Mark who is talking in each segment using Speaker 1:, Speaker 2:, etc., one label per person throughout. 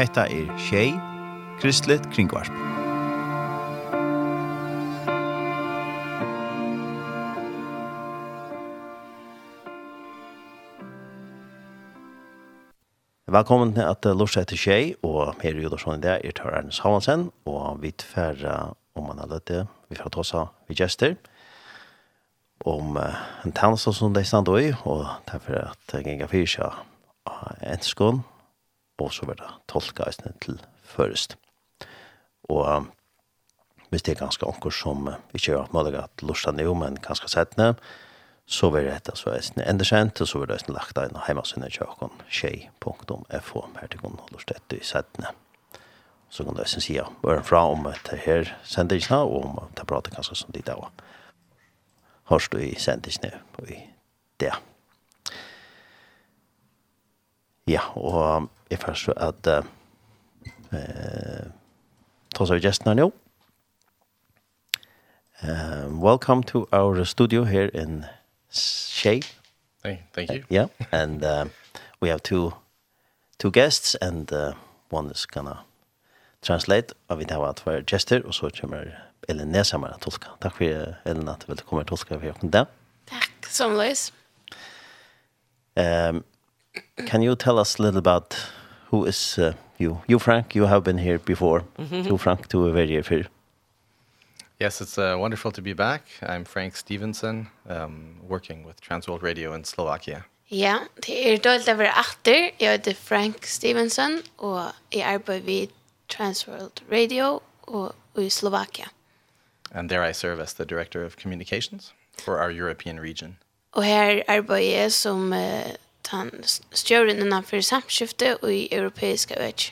Speaker 1: Hetta er Shay Kristlet Kringvarp. Velkommen til at Lorsa til Shay, og Per Jodarsson i det er Tør Ernst Havansen, og vi tverra om man har løtt det, vi får ta oss av vi gjester om en tjeneste som de stand i, og derfor at jeg ganger fyrir seg av enskån, og så verða tolka eisne til først. Og um, hvis det er ganske onker som uh, ikke har vært mulig at lusta nu, men ganske settene, så vil det etter så eisne enda kjent, og så vil det eisne lagt inn heimasunne tjåkon tjei.fo her til kun lusta etter i settene. Så kan du eisne sida øren fra om det her sendingsna, og om det prater ganske som dit av. Hørst du i sendingsna og i det. Ja, og jeg først så at eh, ta oss av gjestene nå. Uh, welcome to our studio here in Shea.
Speaker 2: Hey, thank you.
Speaker 1: Uh, yeah, and uh, we have two two guests and uh, one is gonna translate og vi tar at for gesture og så kommer Ellen Nesamar at tolka. Takk for Ellen at du vil komme og tolka for oss der.
Speaker 3: Takk, som løs.
Speaker 1: Um, Can you tell us a little about who is uh, you? You, Frank, you have been here before. Mm -hmm. You, Frank, to a very here.
Speaker 2: Yes, it's uh, wonderful to be back. I'm Frank Stevenson, um, working with Transworld Radio in Slovakia.
Speaker 3: Ja, det er dåligt å være achter. Jeg heter Frank Stevenson, og jeg arbeider ved Transworld Radio og, i Slovakia.
Speaker 2: And there I serve as the Director of Communications for our European region.
Speaker 3: Og her arbeider jeg som uh, han stjøren innenfor samskifte og i europeiske vekk.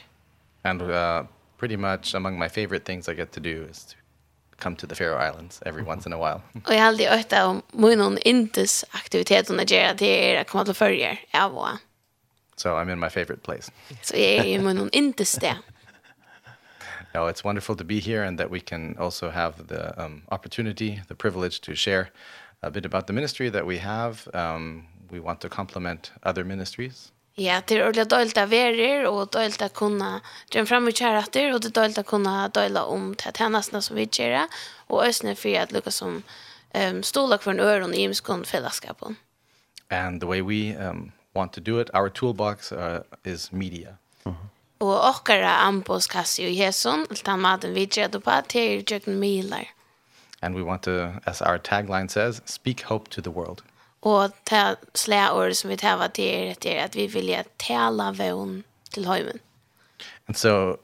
Speaker 2: And uh, pretty much among my favorite things I get to do is to come to the Faroe Islands every once in a while.
Speaker 3: Og jag hade åt av munnen intes aktivitet gör att til er å komme til förrjer. Ja, og.
Speaker 2: So I'm in my favorite place.
Speaker 3: Så jeg er i munnen intes det.
Speaker 2: No, it's wonderful to be here and that we can also have the um, opportunity, the privilege to share a bit about the ministry that we have. Um, we want to complement other ministries.
Speaker 3: Ja, det är ordentligt dåligt att vara och dåligt att kunna dra fram i kärrater och det är dåligt att kunna dåla om till tjänsterna som vi gör och ösna för att lycka som um, stola för en öron i imskon fällskapen.
Speaker 2: And the way we um, want to do it, our toolbox uh, is media.
Speaker 3: Og okkara Och åkara ambos kassi och jeson, allt han maten vi gör på det är jöken milar.
Speaker 2: And we want to, as our tagline says, speak hope to the world.
Speaker 3: Och ta släor som vi tävlar till det er att vi vill tälla vån till høymen.
Speaker 2: And so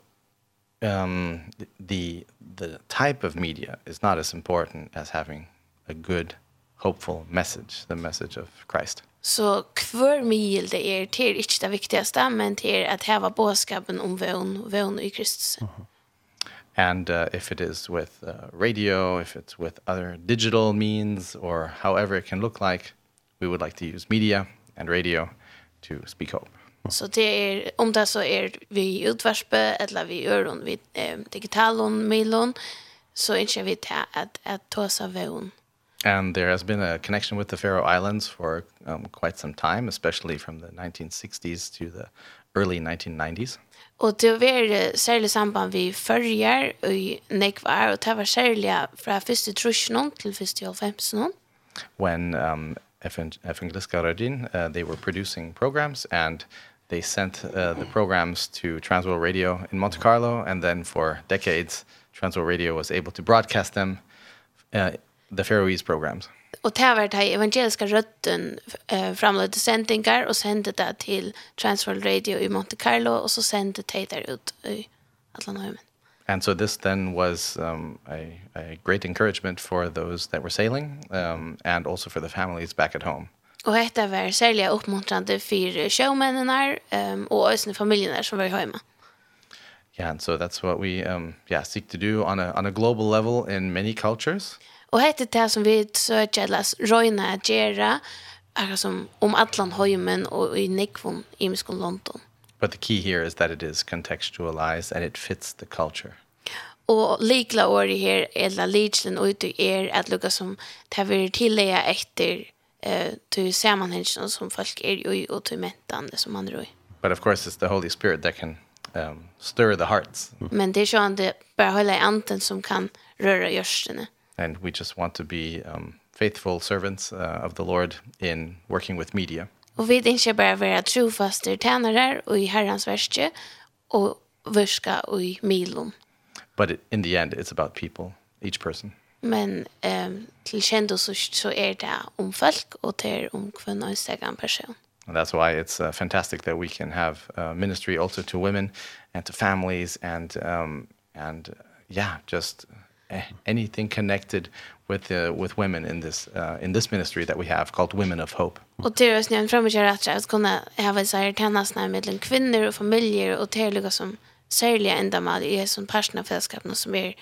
Speaker 2: um the the type of media is not as important as having a good hopeful message, the message of Christ.
Speaker 3: Så kvar mil det är till inte det viktigaste, men till att häva båskapen om vån, vån i Kristus. Mm.
Speaker 2: And uh, if it is with uh, radio, if it's with other digital means or however it can look like, we would like to use media and radio to speak hope.
Speaker 3: Så det är om det så är vi utvärspe eller vi öron vi eh, digitalon mailon så inte vi ta att att ta så väl.
Speaker 2: And there has been a connection with the Faroe Islands for um, quite some time, especially from the 1960s to the early 1990s.
Speaker 3: Og det var særlig samband vi førjer i nekvar, og det var særlig fra første trusjonen til første halvfemsen.
Speaker 2: When um, Evangeliska Radin, uh, they were producing programs and they sent uh, the programs to Transworld Radio in Monte Carlo and then for decades Transworld Radio was able to broadcast them uh, the Faroese programs.
Speaker 3: Och det var det evangeliska rötten eh, framlade sändningar och sände det till Transworld Radio i Monte Carlo och så sände det där ut i Atlanahummen.
Speaker 2: And so this then was um, a, a great encouragement for those that were sailing um, and also for the families back at home.
Speaker 3: Og dette var særlig oppmuntrande for sjømennene um, og øsne familiene som var hjemme.
Speaker 2: Yeah, and so that's what we um, yeah, seek to do on a, on a global level in many cultures.
Speaker 3: Og hette det som vi søker las røyna gjera, akkurat som om atlan høymen og i nekvun i Miskon London.
Speaker 2: But the key here is that it is contextualized and it fits the culture.
Speaker 3: Og likla året her, eller liklen ut i er, at lukka som det vil tillegge etter eh till sammanhangen som folk är ju och till mentan som man rör.
Speaker 2: But of course it's the Holy Spirit that can um stir the hearts.
Speaker 3: Men det är ju inte bara hela anden som kan röra hjärtan.
Speaker 2: And we just want to be um faithful servants uh, of the Lord in working with media.
Speaker 3: Och vi inte bara vara trofaste tjänare och i Herrens verske och värska och i milon.
Speaker 2: But it, in the end it's about people, each person.
Speaker 3: Men um, till kända så, så är det om folk och det är om kvinnor och en person.
Speaker 2: And that's why it's uh, fantastic that we can have uh, ministry also to women and to families and um, and yeah, just anything connected with the with women in this uh in this ministry that we have called Women of Hope.
Speaker 3: Och det är nämnt fram och att jag kunna ha så här tennis när mellan kvinnor och familjer och det lika som särliga ändamål i som partnerfällskapen som är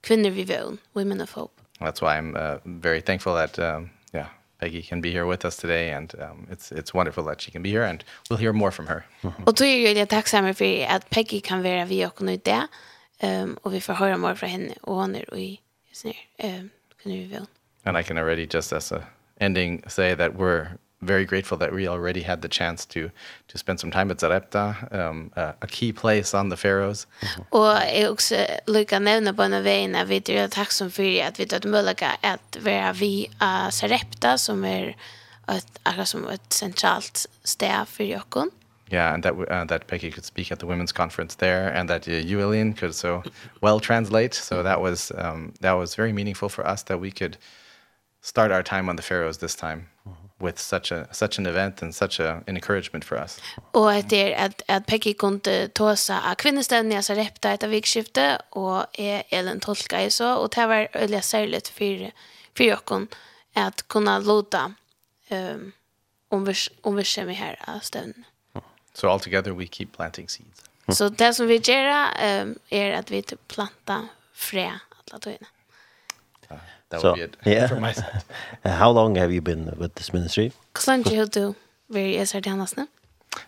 Speaker 3: kvinnor vi vön, Women of Hope.
Speaker 2: That's why I'm uh, very thankful that um yeah, Peggy can be here with us today and um it's it's wonderful that she can be here and we'll hear more from her.
Speaker 3: Och då är jag tacksam för att Peggy kan vara vi och nu där. Ehm och vi får höra mer från henne och hon är i Ehm and we will.
Speaker 2: And I can already just as a ending say that we're very grateful that we already had the chance to to spend some time at Zarepta, um a, a key place on the Faroes.
Speaker 3: Och jag också lika nämna på en väg när vi tror tack som för att vi tog möjliga att vara vi Zarepta som är ett akkurat som ett centralt ställe för Jokon.
Speaker 2: Yeah, and that uh, that Peggy could speak at the women's conference there and that uh, you could so well translate. So that was um that was very meaningful for us that we could start our time on the Faroes this time with such a such an event and such a an encouragement for us.
Speaker 3: Och att det att att Peggy kunde ta sig av kvinnoställningar så repta ett vikskifte och är Ellen tolka i så och det var eller särskilt för för jag att kunna låta ehm um, om vi om vi ser mig här av stävnen.
Speaker 2: So altogether we keep planting seeds.
Speaker 3: Så so, det som vi gör um, är att vi typ plantar frä alla tiden.
Speaker 2: That
Speaker 1: so,
Speaker 2: would be it
Speaker 1: yeah.
Speaker 2: from my side.
Speaker 1: uh, how long have you been with this ministry?
Speaker 3: Hvordan har du vært i is Ardianasne?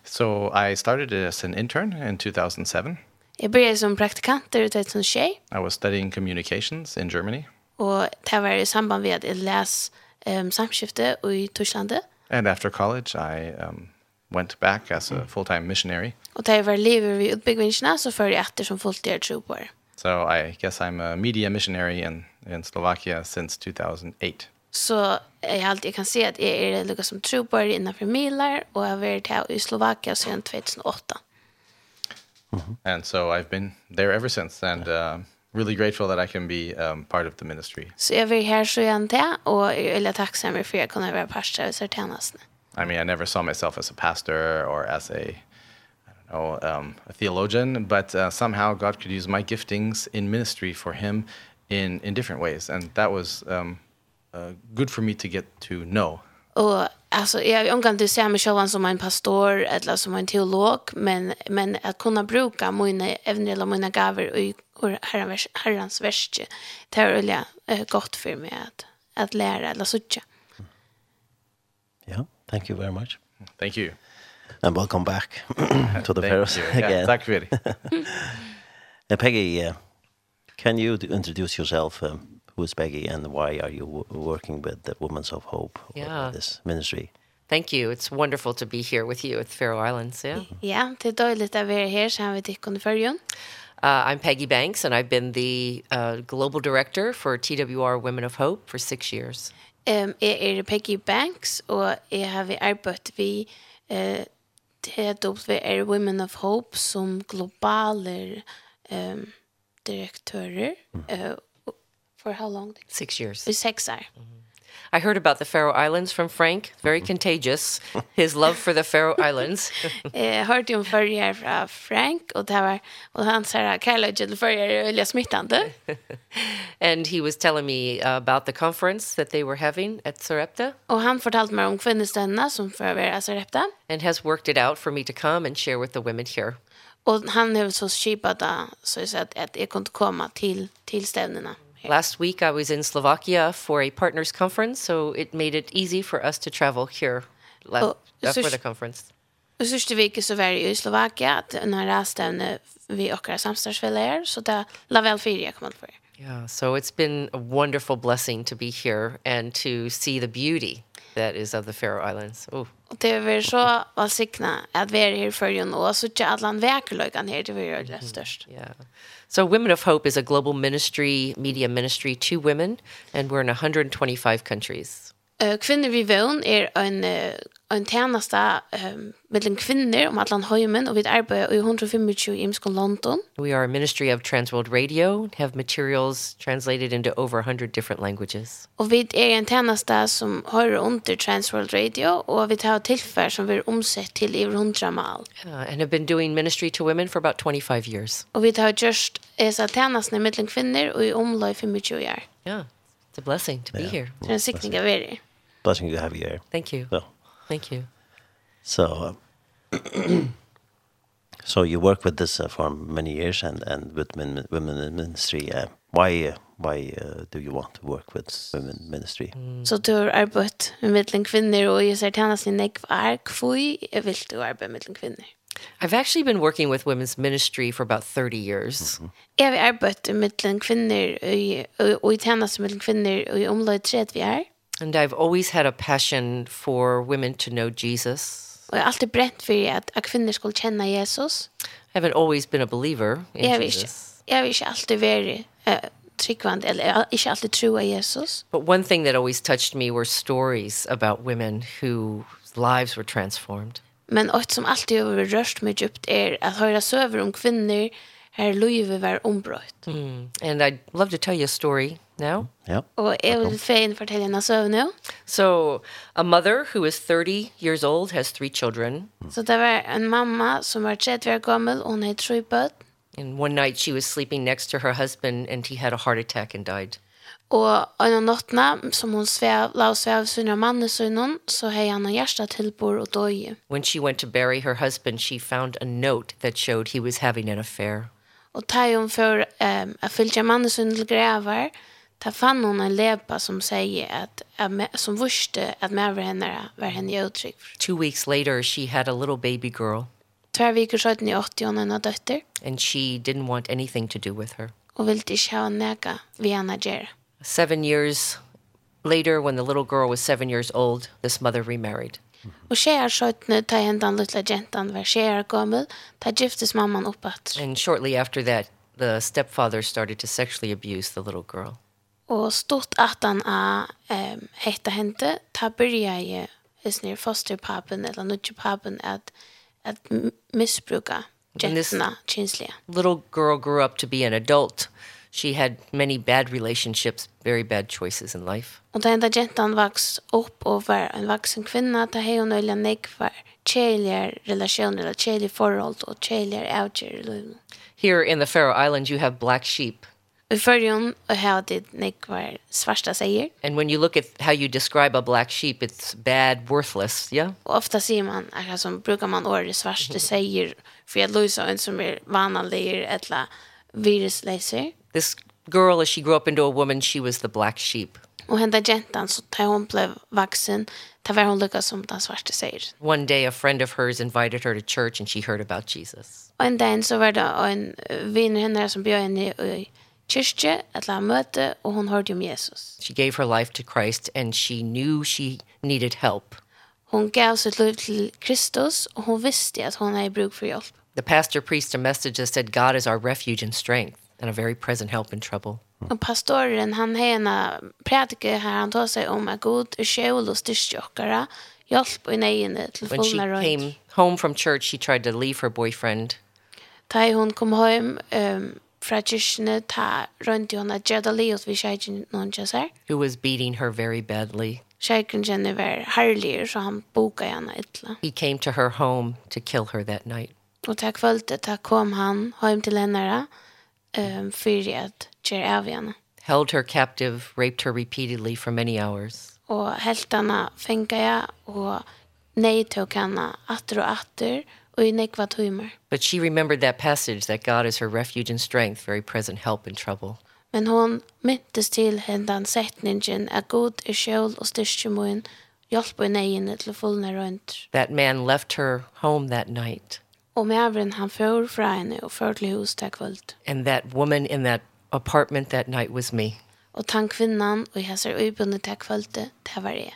Speaker 2: So I started as an intern in 2007.
Speaker 3: Jeg begynte som praktikant där ute som tjej.
Speaker 2: I was studying communications in Germany.
Speaker 3: Og det var i samband med at jeg läs um, samskifte i Torslandet.
Speaker 2: And after college I um, went back as a full-time missionary.
Speaker 3: Och det var lever vi utbyggvingarna så för efter som fulltid trooper.
Speaker 2: So I guess I'm a media missionary in in Slovakia since 2008.
Speaker 3: Så jag alltid kan se att jag är lika som trooper innanför Milar och jag har varit här i Slovakia sedan 2008.
Speaker 2: And so I've been there ever since and uh, really grateful that I can be um, part of the ministry.
Speaker 3: Så jag är här så jag inte och jag är tacksam för att jag kunde vara pastor och sertanast. Mm.
Speaker 2: I mean, I never saw myself as a pastor or as a I don't know, um a theologian, but uh, somehow God could use my giftings in ministry for him in in different ways and that was um uh good for me to get to know.
Speaker 3: Och alltså jag omkan du ser mig själv som en pastor eller som en teolog men men att kunna bruka mina evner och mina gåvor i och herrans herrans värste det är gott för mig att att lära eller sådär.
Speaker 1: Ja. Thank you very much.
Speaker 2: Thank you.
Speaker 1: And welcome back to the
Speaker 2: Pharaohs
Speaker 1: again.
Speaker 2: Yeah, thank you.
Speaker 1: uh, Peggy, uh, can you introduce yourself? Um, who is Peggy and why are you working with the Women's of Hope
Speaker 4: yeah.
Speaker 1: this ministry?
Speaker 4: Thank you. It's wonderful to be here with you at the Faroe Islands. Yeah.
Speaker 3: Yeah, det är dåligt att vara här så här med dig under förrjun.
Speaker 4: Uh, I'm Peggy Banks, and I've been the uh, global director for TWR Women of Hope for six years.
Speaker 3: Um, jeg er Peggy Banks, og jeg har vi arbeidt vi eh, TWR Women of Hope som globale um, direktører. Mm. Uh, for how long?
Speaker 4: Six years.
Speaker 3: For seks år. Mm -hmm.
Speaker 4: I heard about the Faroe Islands from Frank, very contagious, his love for the Faroe Islands.
Speaker 3: Jag hörde om förra från Frank och det var och han sa att Carla Jill förra öliga smittande.
Speaker 4: And he was telling me about the conference that they were having at Sarepta.
Speaker 3: Och han fortalte mig om kvinneständerna som förbereder Sarepta.
Speaker 4: And has worked it out for me to come and share with the women here.
Speaker 3: Och han har så skipat så att jag kunde komma till, till stävnerna.
Speaker 4: Last week I was in Slovakia for a partners conference, so it made it easy for us to travel here last,
Speaker 3: oh,
Speaker 4: uh, for the conference.
Speaker 3: Och sista veckan så var jag i Slovakia at når jeg stevne vi åkara samstagsfällare, så det la väl fyra kom allt.
Speaker 4: Yeah, so it's been a wonderful blessing to be here and to see the beauty that is of the Faroe Islands. Oh.
Speaker 3: Och det är väl så välsigna att vi är här för ju nu och så att alla verkligen här det är det störst.
Speaker 4: Yeah. So Women of Hope is a global ministry, media ministry to women, and we're in 125 countries.
Speaker 3: Uh, Kvinner vi vøvn er en uh, en tjänasta um, mellan kvinnor om allan höjmen och vi arbetar i 125 i Imskon London.
Speaker 4: We are a ministry of Transworld Radio, have materials translated into over 100 different languages.
Speaker 3: Och vi är en tjänasta som hör under Transworld Radio och vi tar tillfär som vi omsett till i 100 mal.
Speaker 4: Uh, and have been doing ministry to women for about 25 years.
Speaker 3: Och vi tar just esa tjänasta mellan kvinner och i omlag 25 år.
Speaker 4: Yeah, it's a blessing to be here.
Speaker 3: Det är en siktning av er.
Speaker 1: Blessing to have you here.
Speaker 4: Thank you.
Speaker 1: Well.
Speaker 4: Thank you.
Speaker 1: So, uh, so you work with this uh, for many years and and with men, women in ministry. Uh, why uh, why uh, do you want to work with women ministry? Mm.
Speaker 3: Så so, du har arbeidt med mellom kvinner, og jeg ser tjene sin ekv er kvui, jeg vil du arbeid med kvinner.
Speaker 4: I've actually been working with women's ministry for about 30 years.
Speaker 3: Jeg har arbeidt med kvinner, og jeg tjene sin mellom kvinner, og jeg omløy tredje vi er.
Speaker 4: And I've always had a passion for women to know Jesus.
Speaker 3: Og jag har alltid bränt för att, att kvinnor skulle kjenne Jesus.
Speaker 4: I haven't always been a believer in
Speaker 3: jag
Speaker 4: Jesus.
Speaker 3: Inte, jag har ikke alltid vært uh, tryggvand, eller jeg har inte alltid troa Jesus.
Speaker 4: But one thing that always touched me were stories about women whose lives were transformed.
Speaker 3: Men något som alltid har rört mig djupt är att höra søver om kvinnor her livet var ombrøtt. Mm.
Speaker 4: And I'd love to tell you a story now.
Speaker 1: Yeah.
Speaker 3: Og jeg vil fein fortelle en søv nå.
Speaker 4: So, a mother who is 30 years old has three children.
Speaker 3: Så so, det var en mamma som var 30 år gammel, og hun har tre bøtt.
Speaker 4: And one night she was sleeping next to her husband and he had a heart attack and died.
Speaker 3: Og en av nottene som hun svev, la oss svev sin av og sin, så hei han en hjerte og døye.
Speaker 4: When she went to bury her husband, she found a note that showed he was having an affair.
Speaker 3: Og ta hon for um, att följa mannen som grävar. Ta fann hon en lepa som sier at, at me, som vurste at med över henne var henne uttryck.
Speaker 4: Two weeks later she had a little baby girl.
Speaker 3: Tvär viker sedan i 80 hon en døtter.
Speaker 4: And she didn't want anything to do with her.
Speaker 3: Og ville inte ha nega vi henne göra.
Speaker 4: Seven years later when the little girl was seven years old, this mother remarried.
Speaker 3: Og skjer skjøttene ta hendan lilla gentan var skjer gammel, ta giftes mamman oppatt.
Speaker 4: And shortly after that, the stepfather started to sexually abuse the little girl.
Speaker 3: Og stort at han er um, hette hente, ta byrja i hesnir fosterpapen eller nudgepapen at, at misbruka jentene kinslige.
Speaker 4: Little girl grew up to be an adult. Mm she had many bad relationships, very bad choices in life.
Speaker 3: Og den där gentan vaks upp og var en vaksen kvinna ta hej hon öliga nek var tjejliga relationer eller tjejliga förhåll och tjejliga.
Speaker 4: Here in the Faroe Islands you have black sheep.
Speaker 3: I förrjun och hei det nek var svarta.
Speaker 4: And when you look at how you describe a black sheep it's bad, worthless, yeah?
Speaker 3: Og ofta sier man, alltså brukar man året svarta seier, for jeg lösa en som är vanlig eller virusläser
Speaker 4: this girl as she grew up into a woman, she was the black sheep.
Speaker 3: Og henda gentan så tar hon blev vaksen tar var hon lukka som den svarte säger.
Speaker 4: One day a friend of hers invited her to church and she heard about Jesus.
Speaker 3: Og en dag så var det en vinner henne som bjöd henne i kyrkje, et la møte og hon hørte om Jesus.
Speaker 4: She gave her life to Christ and she knew she needed help.
Speaker 3: Hon gav sitt liv til Kristus og hon visste at hon hade bruk for hjelp
Speaker 4: The pastor preached a message that said God is our refuge and strength and a very present help in trouble.
Speaker 3: Och pastoren han hena predike här han tar sig om att god är själ och styrkjokare hjälp och nejne till fulla
Speaker 4: When she
Speaker 3: right.
Speaker 4: came home from church she tried to leave her boyfriend.
Speaker 3: Tai hon kom hem um, fra kyrkene ta rundt hon at gjeda livet vi kjeikken noen kjøsar.
Speaker 4: Who was beating her very badly.
Speaker 3: Kjeikken kjenne var herlig, så han boka henne ytla.
Speaker 4: He came to her home to kill her that night.
Speaker 3: Og ta kvölde, ta kom han hjem til henne um, för att göra av henne.
Speaker 4: Held her captive, raped her repeatedly for many hours.
Speaker 3: Och helt henne fängade jag och nej tog henne åter och åter och i nekva timmar.
Speaker 4: But she remembered that passage that God is her refuge and strength, very present help in trouble.
Speaker 3: Men hon myntes til hendan setningen at god er sjål og styrke moen, hjelp og neien til fullne rundt.
Speaker 4: That man left her home that night.
Speaker 3: Og mævren han fører fra henne og fører til hos til kvöld.
Speaker 4: And that woman in that apartment that night was me.
Speaker 3: Og tan kvinnan og jeg ser øybundet til kvöld, det var jeg.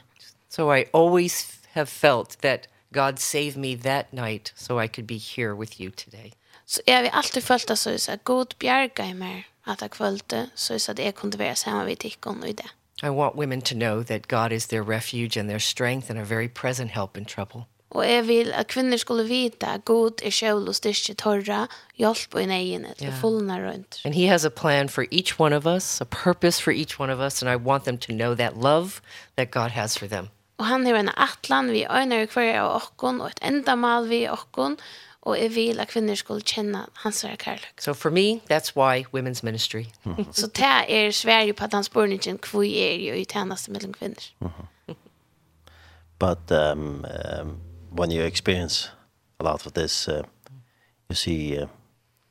Speaker 4: So I always have felt that God saved me that night so I could be here with you today.
Speaker 3: Så jeg har alltid følt at så at God bjerga i meg at jeg kvöldte så at jeg kunne være sammen med tikkene i det.
Speaker 4: I want women to know that God is their refuge and their strength and a very present help in trouble.
Speaker 3: Og jeg vil at kvinner skulle vite at god er kjøl og styrke torra, hjelp og en til
Speaker 4: yeah.
Speaker 3: fullene rundt.
Speaker 4: And he has a plan for each one of us, a purpose for each one of us, and I want them to know that love that God has for them.
Speaker 3: Og han har en atlan vi øyner hver av okkon, og et endamal vi okkon, og jeg vil at kvinner skulle kjenne hans være kærløk.
Speaker 4: So for me, that's why women's ministry.
Speaker 3: Så det er svære på at han spør ikke hvor er jo i tjeneste mellom kvinner.
Speaker 1: But um, um, when you experience a lot of this, uh, you see uh,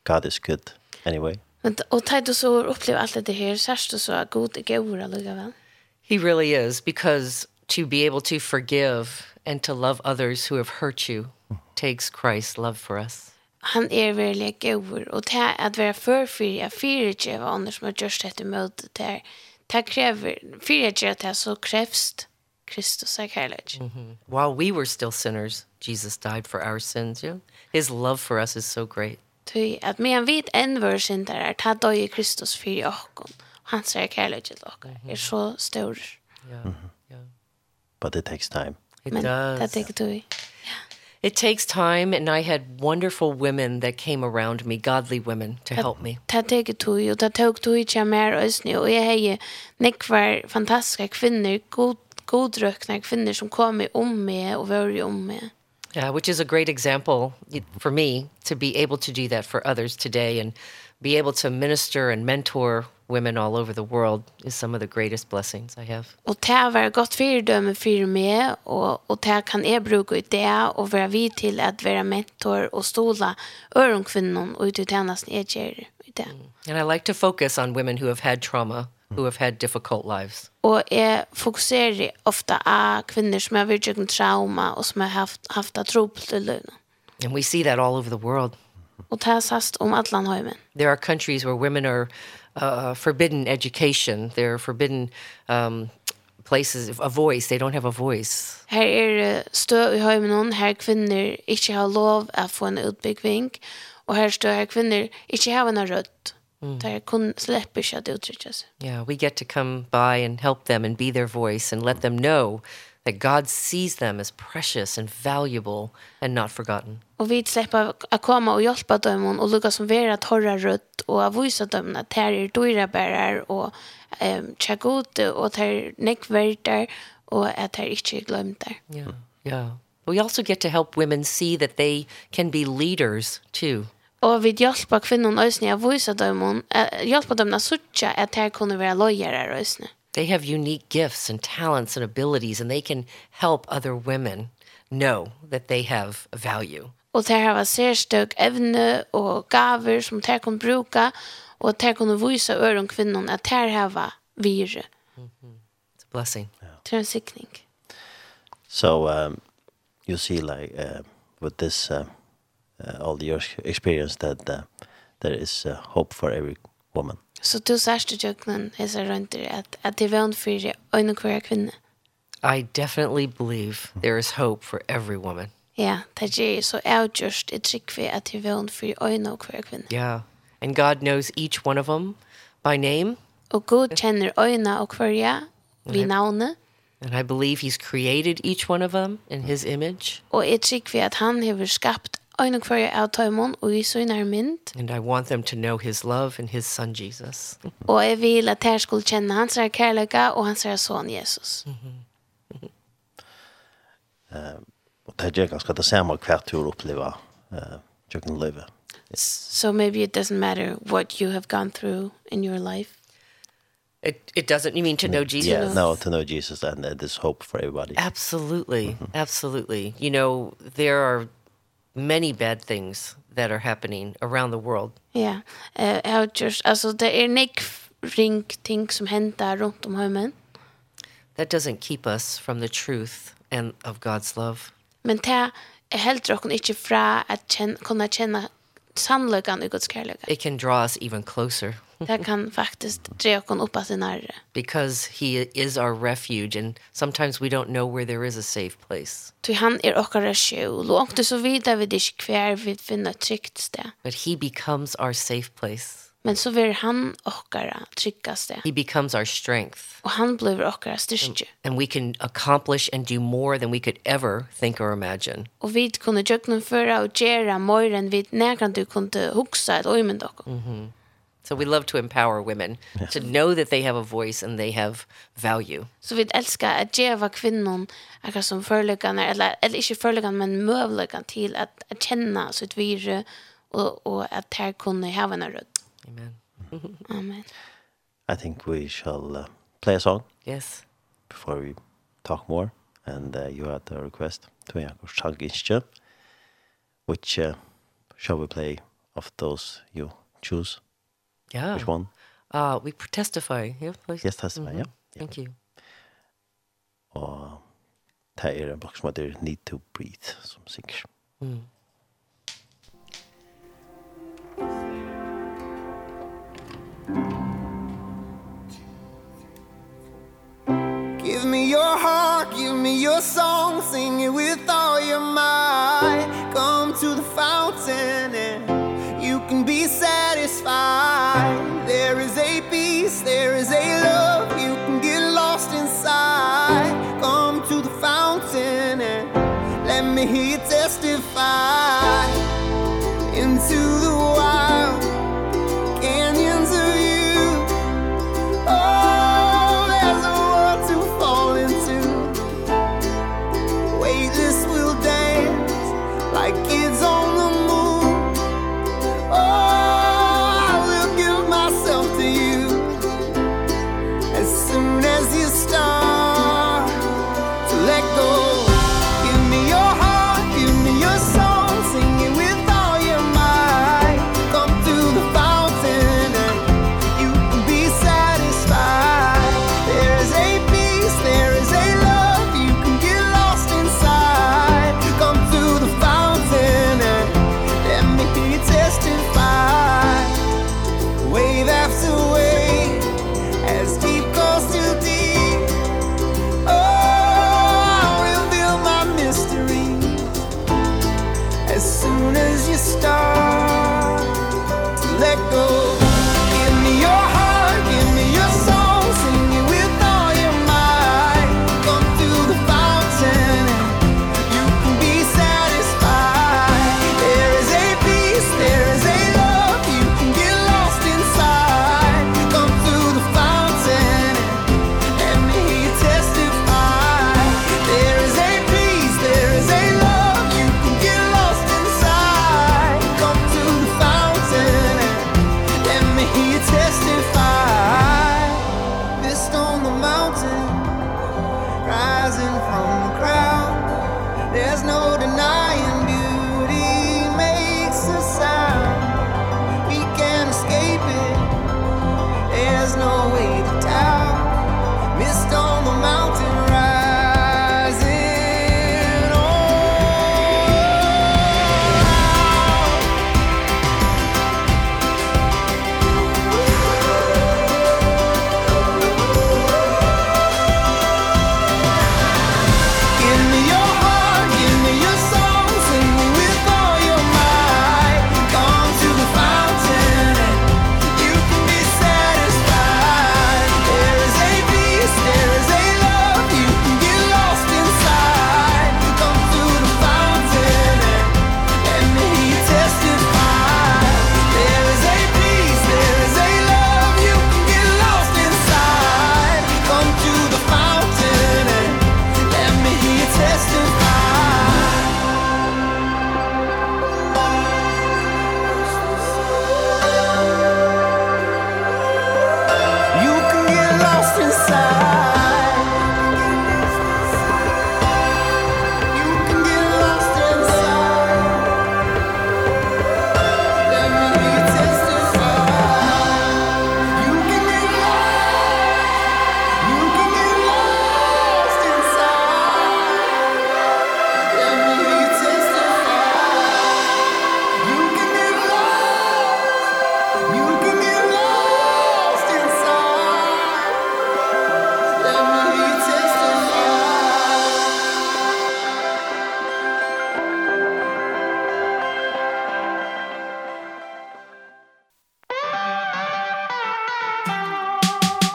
Speaker 1: God is good anyway.
Speaker 3: Men och tid du så upplever allt det här särskilt så är god i gåra
Speaker 4: He really is because to be able to forgive and to love others who have hurt you takes Christ's love for us.
Speaker 3: Han är verkligen god och det att vara för fyra fyra tjeva annars som har gjort detta mötet där. Det kräver det så krävs det Kristus är kärlek. Mm -hmm.
Speaker 4: While we were still sinners, Jesus died for our sins. Yeah? His love for us is so great.
Speaker 3: Ty at men vid en vår synder er ta döj Kristus för och hans är kärlek til och Er så stor. Ja.
Speaker 4: Yeah. Yeah.
Speaker 1: But it takes time.
Speaker 4: It
Speaker 3: men,
Speaker 4: does.
Speaker 3: Det tar tid.
Speaker 4: It takes time and I had wonderful women that came around me, godly women to help me.
Speaker 3: Ta teg to ju, ta tog to ju mer ösni og jeg hej nekvar fantastiske kvinner, god godrøkne kvinner som kom i om meg og var i om meg.
Speaker 4: Yeah, which is a great example for me to be able to do that for others today and be able to minister and mentor women all over the world is some of the greatest blessings I have.
Speaker 3: Och det var gott föredöme för mig och och det kan jag bruka ut det och vara vid till att vara mentor och stola öron kvinnor och ut i tjänsten är det.
Speaker 4: And I like to focus on women who have had trauma, who have had difficult lives.
Speaker 3: Og jeg fokuserer ofte av kvinner som har vært gjennom trauma og som har haft, haft av tro på til løgnet.
Speaker 4: And we see that all over the world.
Speaker 3: Og det er sast om Atlanheimen.
Speaker 4: There are countries where women are uh, forbidden education. They're forbidden um, places, a voice. They don't have a voice.
Speaker 3: Her er stø i heimen, her kvinner ikke har lov å få en utbyggving. Og her stø her kvinner ikke har en rødt. Mm. Där kun släppa sig att uttrycka sig.
Speaker 4: Yeah, we get to come by and help them and be their voice and let them know that God sees them as precious and valuable and not forgotten.
Speaker 3: Och vi släpper att komma och hjälpa dem och lukka som at torra rött och att visa dem att här är dyra bärar och um, check ut och här näckvärtar och att här inte glömt där.
Speaker 4: Yeah, yeah. We also get to help women see that they can be leaders too.
Speaker 3: Og vi hjelper kvinnorna øsne å vise dem äh, hjälpa dem å söka at här kunne være løyere øsne.
Speaker 4: They have unique gifts and talents and abilities and they can help other women know that they have value.
Speaker 3: Og där har særstøk evne og gaver som där kan bruka og där kan vise øren kvinnorna at där har vire. Mm -hmm.
Speaker 4: It's a blessing.
Speaker 3: Yeah. sikning.
Speaker 1: So um you see like uh, with this uh, uh, all the years experience that uh, there is uh, hope for every woman.
Speaker 3: Så du sørste jøkkenen er så rundt at, at det er vant for øyne en kvinne?
Speaker 4: I definitely believe there is hope for every woman.
Speaker 3: Ja, det er så avgjørst et trikk ved at det er vant for øyne en kvinne.
Speaker 4: Ja, and God knows each one of them by name.
Speaker 3: Og God kjenner øyne og kvarja vi navnet.
Speaker 4: And I believe he's created each one of them in his image.
Speaker 3: Og jeg tror at han har skapt Ein og kvar av tøymon og i søgnar mynd.
Speaker 4: And I want them to know his love and his son Jesus.
Speaker 3: og jeg vil at her skulle kjenne hans her kærlega og hans her son Jesus.
Speaker 1: Uh, og det er ganske det samme hva du opplever uh, tjøkken livet.
Speaker 3: So maybe it doesn't matter what you have gone through in your life.
Speaker 4: It it doesn't you mean to know Jesus?
Speaker 1: Yeah, no, to know Jesus and uh, there's hope for everybody.
Speaker 4: Absolutely. Mm -hmm. Absolutely. You know, there are many bad things that are happening around the world.
Speaker 3: Ja. Eh uh, just alltså det är nick ring ting som händer runt om hemmen.
Speaker 4: That doesn't keep us from the truth and of God's love.
Speaker 3: Men det är helt rocken inte fra att känna kunna känna sannolikan i Guds kärlek.
Speaker 4: It can draw us even closer.
Speaker 3: Det kan faktiskt dra kon upp att sin.
Speaker 4: Because he is our refuge and sometimes we don't know where there is a safe place.
Speaker 3: Ty han är och skjul och inte så vidare vid dig kvar vid finna tryggt sted.
Speaker 4: But he becomes our safe place.
Speaker 3: Men så blir han åkara tryggaste.
Speaker 4: He becomes our strength.
Speaker 3: Och han blir åkara styrke.
Speaker 4: And, and we can accomplish and do more than we could ever think or imagine.
Speaker 3: Och vi kunde jökna förra och göra mer än vi näkan du kunde huxa ett ojmynd åkara. Mm -hmm.
Speaker 4: So we love to empower women to know that they have a voice and they have value.
Speaker 3: Så vi elskar att ge kvinnon kvinnan som förläggan eller eller inte förläggan men möjligheten till att, at känna sitt virre och och att här kunna ha en röd.
Speaker 4: Amen.
Speaker 3: Amen.
Speaker 1: I think we shall uh, play a song.
Speaker 4: Yes.
Speaker 1: Before we talk more and uh, you had a request to Jakob Chaginsche which uh, shall we play of those you choose?
Speaker 4: Yeah.
Speaker 1: Which one?
Speaker 4: Uh, we testify. Yeah, please.
Speaker 1: Yes, testify, mm -hmm. yeah. yeah.
Speaker 4: Thank you.
Speaker 1: Og det er en bok som heter Need to Breathe, som sikker. Mm.
Speaker 5: Give me your heart, give me your song, sing it with all your might. Come to the fountain and be satisfied. There is a peace, there is a love You can get lost inside. Come to the fountain and Let me hear you testify.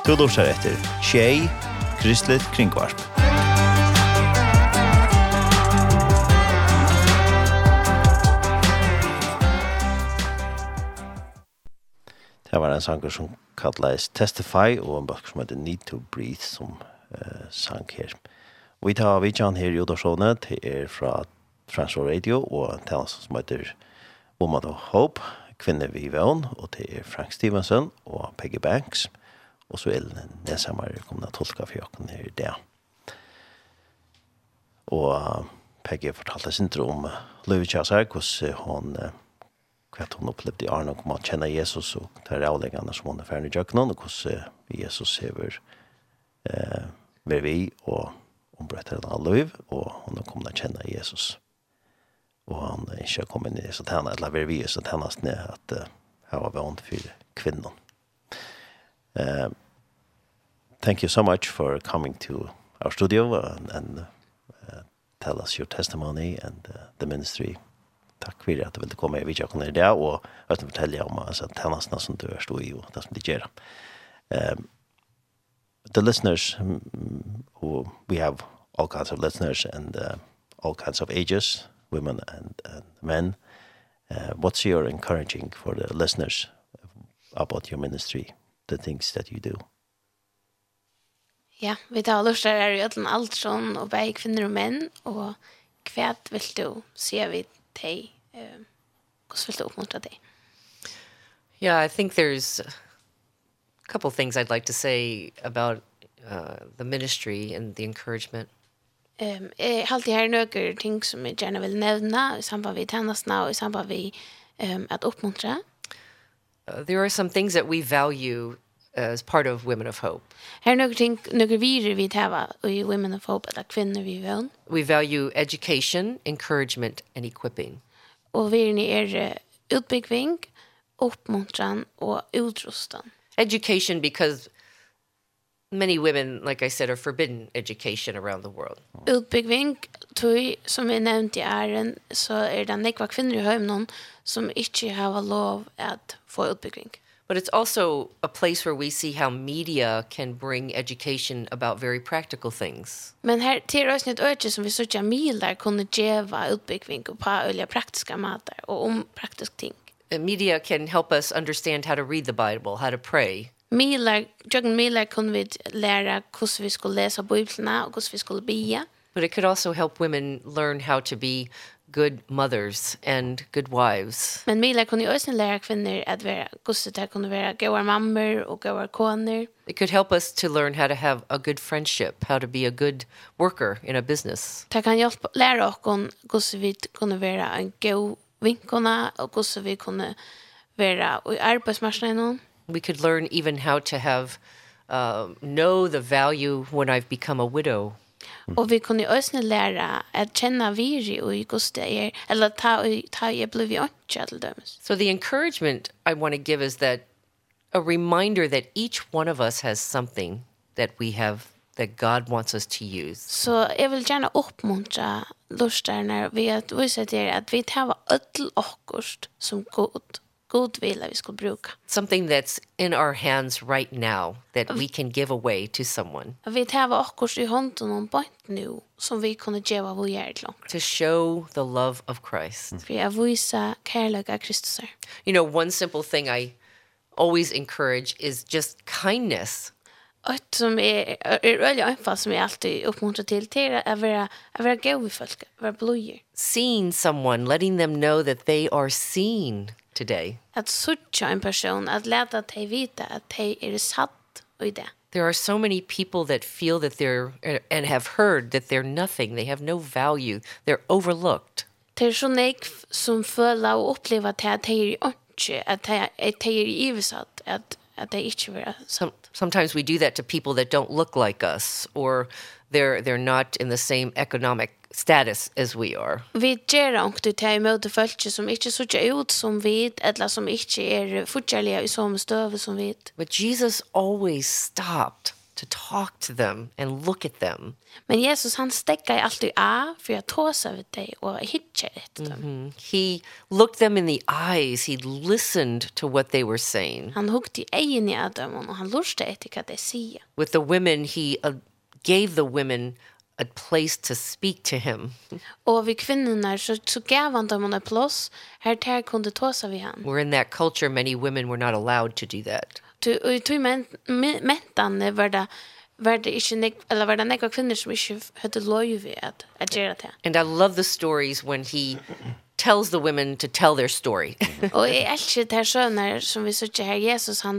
Speaker 1: Du lursar etter Tjei, Kristelig Kringvarp. Det var en sanger som kallades Testify og en bøk som heter Need to Breathe som uh, sang her. Vi tar vidjan her i Odarsone, det er fra Transworld Radio og det er som heter Woman of Hope, Kvinne vi vevn, og det er Frank Stevenson og Peggy Banks og så er det som er kommet til å tolke for åkken her i det. Og Peggy fortalte sin tro om Løyve Kjasar, hvordan hun hva hun opplevde i Arne om å kjenne Jesus og det er avleggende som hun er ferdig i Jøkkenen, og hvordan Jesus hever eh, med vi og ombrettet av Løyve og hun har kommet å kjenne Jesus. Og han er ikke kommet inn i satana, eller ved vi i satana, at det var vant for kvinnen. Uh, thank you so much for coming to our studio and, and uh, tell us your testimony and uh, the ministry. Takk for at du ville komma hit. Jag kunde det och att fortälla om altså, tjänsterna som du står i og det som de gjør. Um, the listeners, who we have all kinds of listeners and uh, all kinds of ages, women and, and men. Uh, what's your encouraging for the listeners about your ministry? the things that you do.
Speaker 3: Ja, vi tar lust til er jo alt sånn, og bare kvinner og menn, og hva vil du se vi til, eh hvordan vil du oppmuntre deg?
Speaker 4: Yeah, I think there's a couple things I'd like to say about uh, the ministry and the encouragement.
Speaker 3: Ehm, eh halt det här några ting som jag gärna vill nämna i samband med tjänsterna och i samband med ehm att uppmuntra
Speaker 4: uh, there are some things that we value as part of Women of Hope.
Speaker 3: Her några ting, några vidare vi täva i Women of Hope att kvinner vi vill.
Speaker 4: We value education, encouragement and equipping.
Speaker 3: Og vi ni er utbygging, uppmuntran og utrustan.
Speaker 4: Education because many women like I said are forbidden education around the world.
Speaker 3: Utbygging tui som vi nevnt i æren så er det nekva kvinner i høymnon som ikke har lov at få utbygging.
Speaker 4: But it's also a place where we see how media can bring education about very practical things.
Speaker 3: Men her til oss nytt øyne som vi sørger miler kunne djeva utbygging på øyne praktiska mater og om praktisk ting.
Speaker 4: media can help us understand how to read the Bible, how to pray.
Speaker 3: Milar, Jørgen Milar kunne vi lære hvordan vi skulle lese Bibelene og hvordan vi skulle bia.
Speaker 4: But it could also help women learn how to be good mothers and good wives.
Speaker 3: Men Mila kunde också lära kvinnor att vara gosse där kunde vara goda mammor och goda koner.
Speaker 4: It could help us to learn how to have a good friendship, how to be a good worker in a business.
Speaker 3: Det kan hjälpa lära oss om gosse vi kunde vara en god vinkona och gosse vi kunde vara i arbetsmarknaden
Speaker 4: we could learn even how to have uh know the value when I've become a widow.
Speaker 3: Mm. Och vi kunde ösna lära att känna viri och just det er eller ta ta jag blev ju inte
Speaker 4: So the encouragement I want to give is that a reminder that each one of us has something that we have that God wants us to use.
Speaker 3: Så jag vill gärna uppmuntra lustarna vi att visa det att vi tar öll okkurst som god god vilja vi skal bruka.
Speaker 4: Something that's in our hands right now that we can give away to someone.
Speaker 3: Vi tar också i hånden om bort nu som vi kunne ge av hjert langt.
Speaker 4: To show the love of Christ.
Speaker 3: Vi att visa kärlek av Kristus.
Speaker 4: You know, one simple thing I always encourage is just kindness.
Speaker 3: Ett som är är väldigt anfall som jag alltid uppmuntrar till till är att vara att vara god vid folk, vara blöjer.
Speaker 4: Seeing someone, letting them know that they are seen today.
Speaker 3: At such en person, att lära dig vita at dig er satt i det.
Speaker 4: There are so many people that feel that they're and have heard that they're nothing, they have no value, they're overlooked.
Speaker 3: Det är så nek som føler og opplever at det er ikke, at det er ivesatt, at at det ikke var
Speaker 4: Some, sometimes we do that to people that don't look like us or they're they're not in the same economic status as we are.
Speaker 3: Vi ger ankt det här med de folk som inte så ut som vi eller som inte är fortfarande i samma stöv som vi.
Speaker 4: But Jesus always stopped to talk to them and look at them.
Speaker 3: Men Jesus han stäckar alltid av för att tåsa vid dig och hitcha efter dem. Mm -hmm.
Speaker 4: He looked them in the eyes. He listened to what they were saying.
Speaker 3: Han hugg i ögonen i dem och han lurste efter vad de säger.
Speaker 4: With the women he uh, gave the women a place to speak to him.
Speaker 3: Och vi kvinnorna så så gav han dem en plats här där kunde ta sig vi han.
Speaker 4: We're in that culture many women were not allowed to do that.
Speaker 3: Du och du men mentan var det var det inte nek eller var det några kvinnor som inte hade lov att att göra det.
Speaker 4: And I love the stories when he tells the women to tell their story.
Speaker 3: Och i allt det här skönar som vi söker här Jesus han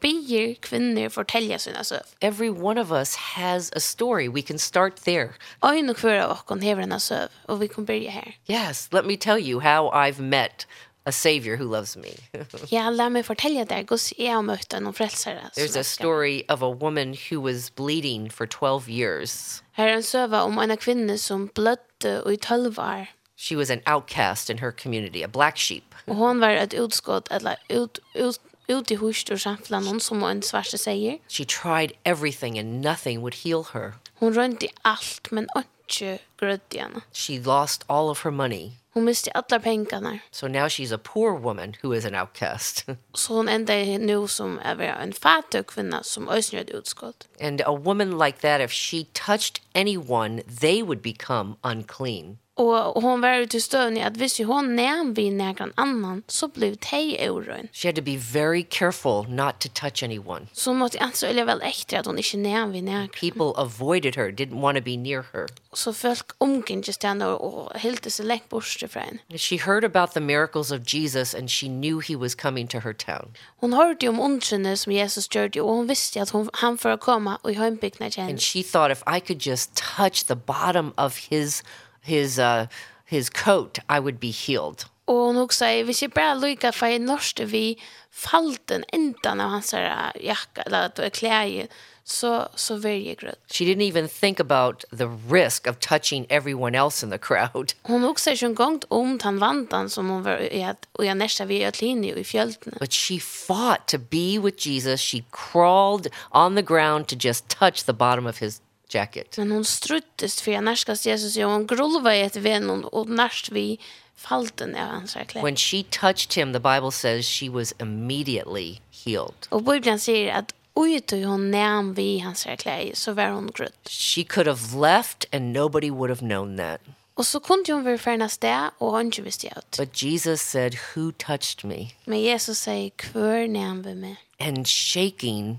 Speaker 3: ber kvinnor fortälja sina söv.
Speaker 4: Every one of us has a story. We can start there.
Speaker 3: Och en och kvar och kon hever en söv och vi kan börja här.
Speaker 4: Yes, let me tell you how I've met a savior who loves me.
Speaker 3: Ja, låt mig fortälja dig Guds är møtt möten och frälsare.
Speaker 4: There's a story of a woman who was bleeding for 12 years.
Speaker 3: Här är en söva om en kvinna som blödde i 12 år
Speaker 4: she was an outcast in her community, a black sheep.
Speaker 3: Och hon var ett utskott eller ut ut ut i hust och samfla någon som en svarte säger.
Speaker 4: She tried everything and nothing would heal her.
Speaker 3: Hon rönte allt men inte grödde henne.
Speaker 4: She lost all of her money.
Speaker 3: Hon miste alla pengarna.
Speaker 4: So now she's a poor woman who is an outcast.
Speaker 3: Så hon enda nu som är en fattig kvinna som ösnjöd utskott.
Speaker 4: And a woman like that if she touched anyone they would become unclean
Speaker 3: og hon var ute till stöd att visst ju hon när vi någon annan så blev det euron.
Speaker 4: She had to be very careful not to touch anyone.
Speaker 3: Så måste jag alltså eller väl ekter att hon inte när vi när.
Speaker 4: People avoided her, didn't want to be near her.
Speaker 3: Så folk omkring just og och seg så borste fra henne.
Speaker 4: She heard about the miracles of Jesus and she knew he was coming to her town.
Speaker 3: Hon hörde om underne som Jesus gjorde och hon visste att hon han for å komme og i hembygden.
Speaker 4: And she thought if I could just touch the bottom of his his uh his coat I would be healed.
Speaker 3: Och hon också säger vi ser bara lika för en norsk vi falten ändan av hans här jacka eller att kläder så så väldigt gröt.
Speaker 4: She didn't even think about the risk of touching everyone else in the crowd.
Speaker 3: Hon också sen gångt om han vantan som hon var i att och jag nästa vi åt linje i fjälten.
Speaker 4: But she fought to be with Jesus. She crawled on the ground to just touch the bottom of his jacket.
Speaker 3: Men hon struttes för jag närskas Jesus och hon grulva i ett vän och, och närst vi falten av hans kläder.
Speaker 4: When she touched him, the Bible says she was immediately healed.
Speaker 3: Och Bibeln säger att ut och hon näm vi hans kläder så var hon grött.
Speaker 4: She could have left and nobody would have known that.
Speaker 3: Och så kunde hon vara färnas där och hon inte visste ut.
Speaker 4: But Jesus said, who touched me?
Speaker 3: Men Jesus säger, kvör näm vi mig.
Speaker 4: And shaking,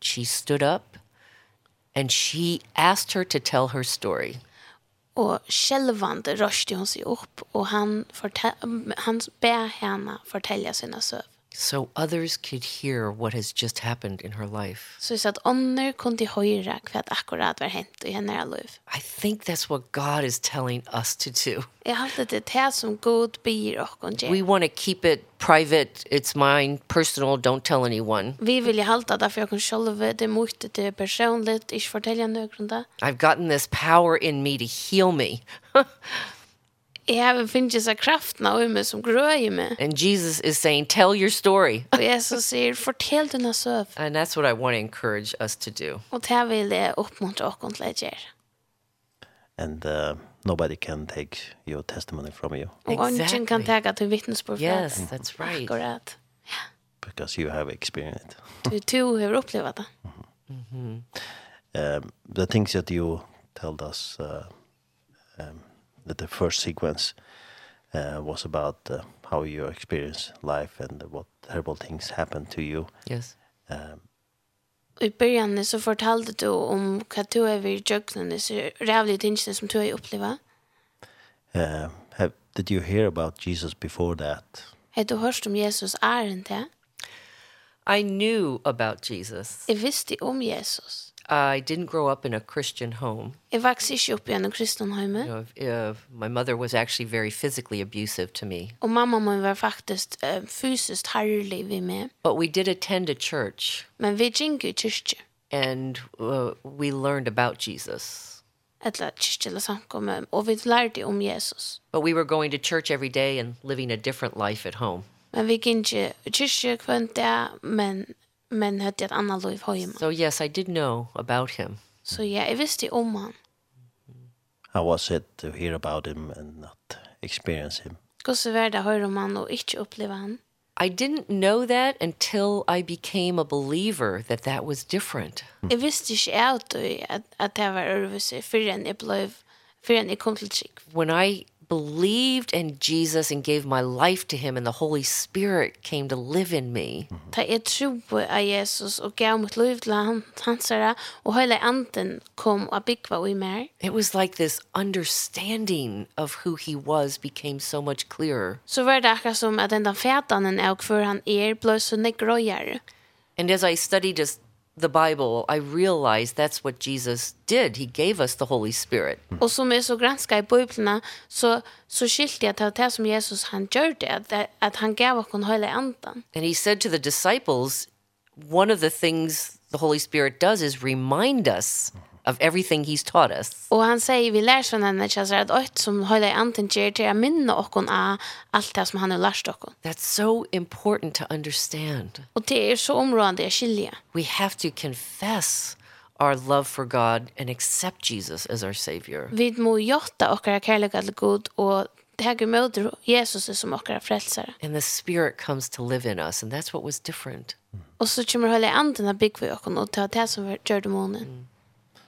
Speaker 4: she stood up and she asked her to tell her story.
Speaker 3: Og skjelvande røste hon seg upp og han, han ber henne fortelle sine søv
Speaker 4: so others could hear what has just happened in her life.
Speaker 3: Så så att andra kunde höra vad akkurat var hänt i hennes liv.
Speaker 4: I think that's what God is telling us to do.
Speaker 3: Jag har det det här som god ber och
Speaker 4: kon
Speaker 3: We
Speaker 4: want to keep it private. It's mine, personal, don't tell anyone.
Speaker 3: Vi vill ju hålla därför jag kan själva det måste det personligt, inte fortälja någon där.
Speaker 4: I've gotten this power in me to heal me.
Speaker 3: I har finnet seg kraften av meg som grøy meg.
Speaker 4: And Jesus is saying, tell your story.
Speaker 3: Og Jesus sier, fortell dina søv.
Speaker 4: And that's what I want to encourage us to do.
Speaker 3: Og det vil jeg oppmuntre dere til å gjøre.
Speaker 1: And uh, nobody can take your testimony from you. Exactly.
Speaker 3: Og ingen kan ta til vittnesbord.
Speaker 4: Yes, that's right.
Speaker 3: Akkurat. Yeah.
Speaker 1: Because you have experienced it.
Speaker 3: du to har opplevd det. Mm -hmm.
Speaker 1: um, the things that you told us uh, um, that the first sequence uh, was about uh, how you experience life and what terrible things happen to you.
Speaker 4: Yes.
Speaker 1: Um,
Speaker 3: I början så fortalte du om hva du er ved jøkkenen, så rævlige tingene som du har opplevd.
Speaker 1: Uh, have, did you hear about Jesus before that?
Speaker 3: Har du hørt om Jesus er en det?
Speaker 4: I knew about Jesus.
Speaker 3: Jeg visste om Jesus.
Speaker 4: I didn't grow up in a Christian home.
Speaker 3: Jeg vokste ikke upp i en kristen hem.
Speaker 4: You know, uh, my mother was actually very physically abusive to me.
Speaker 3: Og mamma min var faktisk uh, fysiskt herlig ved meg.
Speaker 4: But we did attend a church.
Speaker 3: Men vi gikk i kyrkje.
Speaker 4: And uh, we learned about Jesus.
Speaker 3: Etla eller samkommet, og vi lærte om Jesus.
Speaker 4: But we were going to church every day and living a different life at home.
Speaker 3: Men vi gikk ikke kyrkje hver dag, men men hade ett annat liv hemma.
Speaker 4: So yes, I did know about him.
Speaker 3: So yeah, jag visste om han.
Speaker 1: How was it to hear about him and not experience him?
Speaker 3: Gosse värda höra om han och inte uppleva han.
Speaker 4: I didn't know that until I became a believer that that was different.
Speaker 3: Jag visste inte att att det var överse förrän jag blev förrän jag kom till
Speaker 4: When I believed in Jesus and gave my life to him and the Holy Spirit came to live in me.
Speaker 3: Ta jag trodde på Jesus og gav mitt liv til han, hans ära och anden kom og byggva i mer.
Speaker 4: It was like this understanding of who he was became so much clearer.
Speaker 3: Så var det akkurat som at den där fätanen och han er blev så negrojare.
Speaker 4: And as I studied just the Bible, I realized that's what Jesus did. He gave us the Holy Spirit.
Speaker 3: Og som er så granska i bibeln så så skilte jeg till det som Jesus han gjorde at, at han gav oss den heliga anden.
Speaker 4: And he said to the disciples one of the things the Holy Spirit does is remind us. Mm of everything he's taught us.
Speaker 3: Og han säger vi lær sånn henne ikke at alt som håller anten gjør til å minna och av alt det som han har lært oss.
Speaker 4: That's so important to understand.
Speaker 3: Og det er så områdende att skilja.
Speaker 4: We have to confess our love for God and accept Jesus as our savior.
Speaker 3: Vi må jotta okkara kærleika til Gud og tega emot Jesus som okkara frälsare.
Speaker 4: And the spirit comes to live in us and that's what was different.
Speaker 3: Og så kommer hela anden att bygg vi okkara og ta det som gjør det månen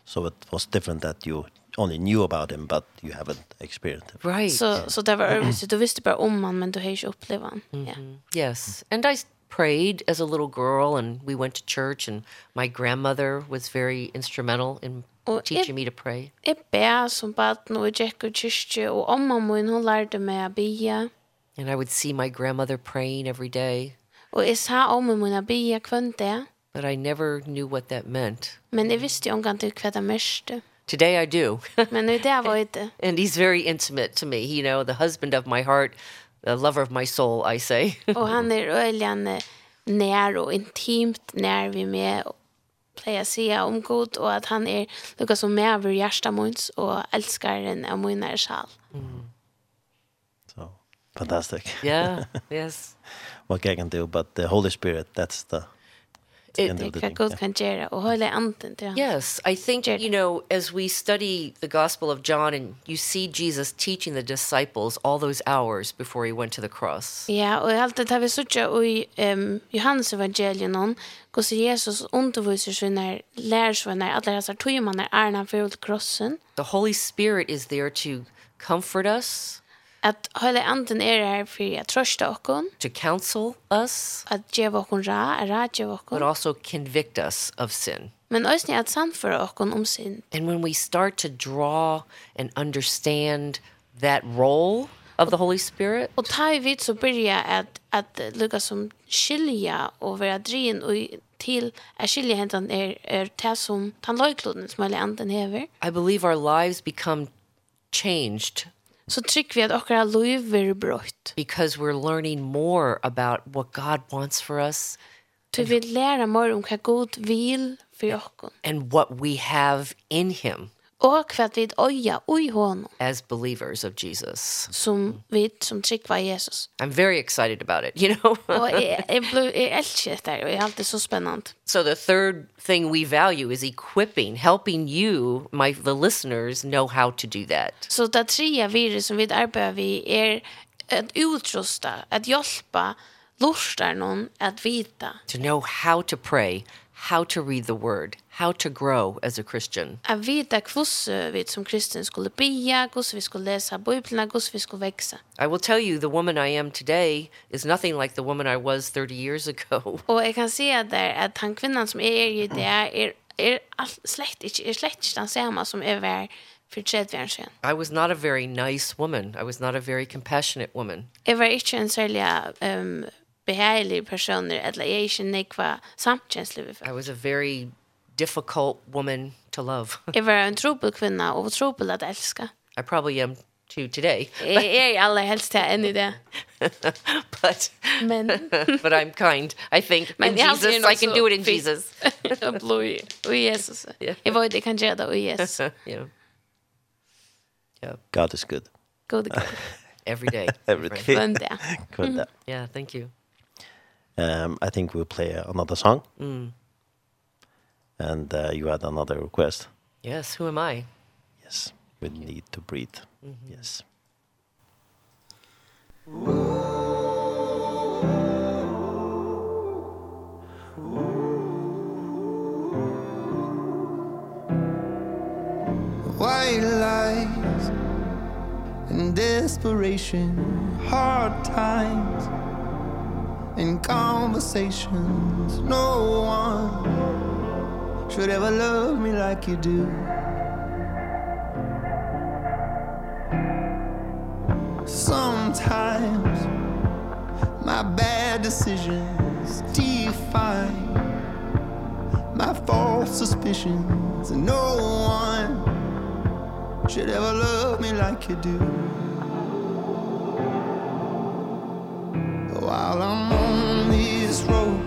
Speaker 1: so it was different that you only knew about him but you haven't experienced him.
Speaker 4: Right.
Speaker 3: So yeah. so there were so du visste bara om han men du har inte upplevt han. Yeah.
Speaker 4: Yes. And I prayed as a little girl and we went to church and my grandmother was very instrumental in
Speaker 3: og
Speaker 4: teaching jeg, me to pray.
Speaker 3: Jeg ber som baden og jeg gikk og kyrkje og omma min hun lærte meg å bia.
Speaker 4: And I would see my grandmother praying every day.
Speaker 3: Og jeg sa omma min å bia kvendt det
Speaker 4: but I never knew what that meant.
Speaker 3: Men jeg visste ju til hva det mørste.
Speaker 4: Today I do.
Speaker 3: Men nu det var inte.
Speaker 4: And he's very intimate to me, you know, the husband of my heart, the lover of my soul, I say.
Speaker 3: och han är öljande när och intimt när vi med plejer säga om god och att han är något som med över hjärsta munns och älskar den av mina själ. Mm.
Speaker 1: So, fantastic.
Speaker 4: yeah, yes.
Speaker 1: What I can do, but the Holy Spirit, that's the
Speaker 4: it
Speaker 3: can
Speaker 1: go
Speaker 3: can jera och hela anden där.
Speaker 4: Yes, I think you know as we study the gospel of John and you see Jesus teaching the disciples all those hours before he went to the cross.
Speaker 3: Ja, och allt det har vi såg och i ehm Johannes evangelion hur så Jesus undervisar sina lärjungar alla dessa tjänarna är när han för krossen.
Speaker 4: The Holy Spirit is there to comfort us
Speaker 3: at hele anden er her for å trøste okken.
Speaker 4: To counsel us.
Speaker 3: At gjeve okken ra, at ra gjeve
Speaker 4: okken.
Speaker 3: But
Speaker 4: also convict us of sin.
Speaker 3: Men også at samføre okken om sin.
Speaker 4: And when we start to draw and understand that role of the Holy Spirit.
Speaker 3: Og ta i vidt så byrja at, at lukka som skilja og vera drien og til at skilja hentan er, er det som tan løykloden som alle anden hever.
Speaker 4: I believe our lives become changed
Speaker 3: så tryck vi att åkra liv är brott.
Speaker 4: Because we're learning more about what God wants for us.
Speaker 3: to vi lära mer om vad god vill för oss.
Speaker 4: And what we have in him
Speaker 3: og hva vi øya ui honom.
Speaker 4: As believers of Jesus.
Speaker 3: Som vi, som tryggva Jesus.
Speaker 4: I'm very excited about it, you know.
Speaker 3: og jeg, jeg, jeg elsker dette, og jeg er alltid så spennende.
Speaker 4: So the third thing we value is equipping, helping you, my, the listeners, know how to do that.
Speaker 3: Så so, det tredje virus som vi arbeider vi er at utrusta, at hjelpa, lurstar noen at vita.
Speaker 4: To know how to pray, how to read the word, how to grow as a Christian.
Speaker 3: Att vita hur vi som kristen skulle bia, hur vi skulle läsa Bibeln, hur vi skulle växa.
Speaker 4: I will tell you the woman I am today is nothing like the woman I was 30 years ago.
Speaker 3: Och jag kan säga där att han kvinnan som är er det är er, är er slett inte är slett inte samma som är var för tredje år sedan.
Speaker 4: I was not a very nice woman. I was not a very compassionate woman.
Speaker 3: Jag var inte en särskilt um, behagelig person eller jeg er ikke nekva samtjenslig vi.
Speaker 4: I was a very difficult woman to love.
Speaker 3: jeg var en trobel kvinna og trobel at elska.
Speaker 4: I probably am to today.
Speaker 3: Jeg er aller helst til enn i det.
Speaker 4: But,
Speaker 3: Men.
Speaker 4: but I'm kind, I think.
Speaker 3: Men
Speaker 4: in Jesus, I can do it in Jesus.
Speaker 3: Blod i Jesus. Jeg var det kan gjøre det i Jesus.
Speaker 4: Yeah. Yeah.
Speaker 1: God is good.
Speaker 3: God is good.
Speaker 4: Every day.
Speaker 1: Every day.
Speaker 3: Kvönda.
Speaker 1: Good.
Speaker 4: Yeah, thank you.
Speaker 1: Um, I think we'll play another song. Mm. And uh, you had another request.
Speaker 4: Yes, who am I?
Speaker 1: Yes, we need to breathe. Mm -hmm. Yes.
Speaker 5: White lies and desperation hard times in conversations. No one should ever love me like you do. Sometimes my bad decisions define my false suspicions and no one should ever love me like you do. while I'm on this road.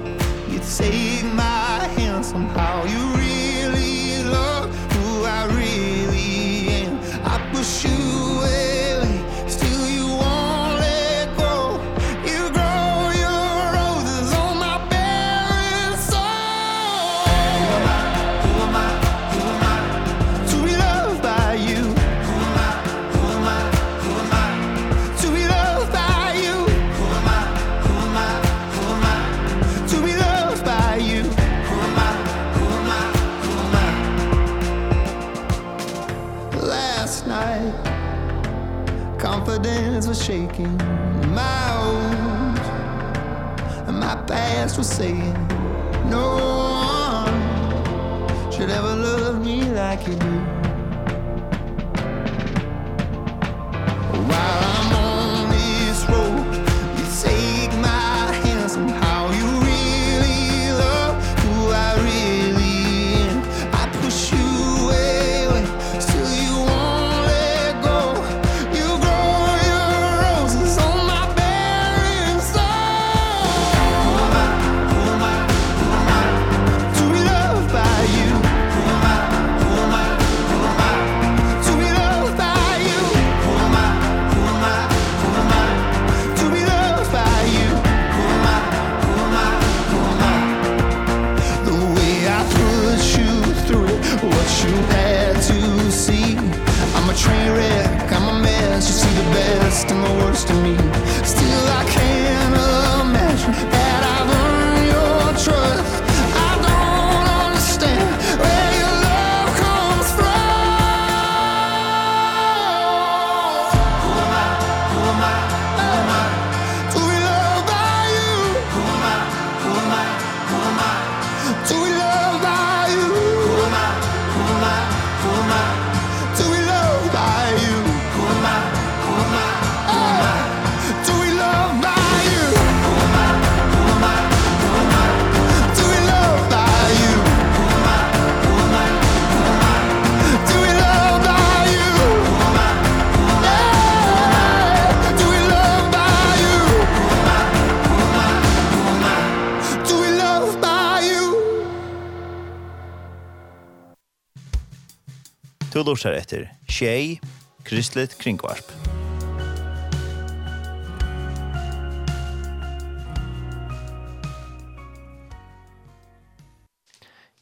Speaker 5: You take my hand somehow You really love who I really am. I push you away. confidence was shaking. My old and my past was saying no one should ever love me like you do. While
Speaker 1: Du lursar etter Tjej, Kristligt Kringvarp.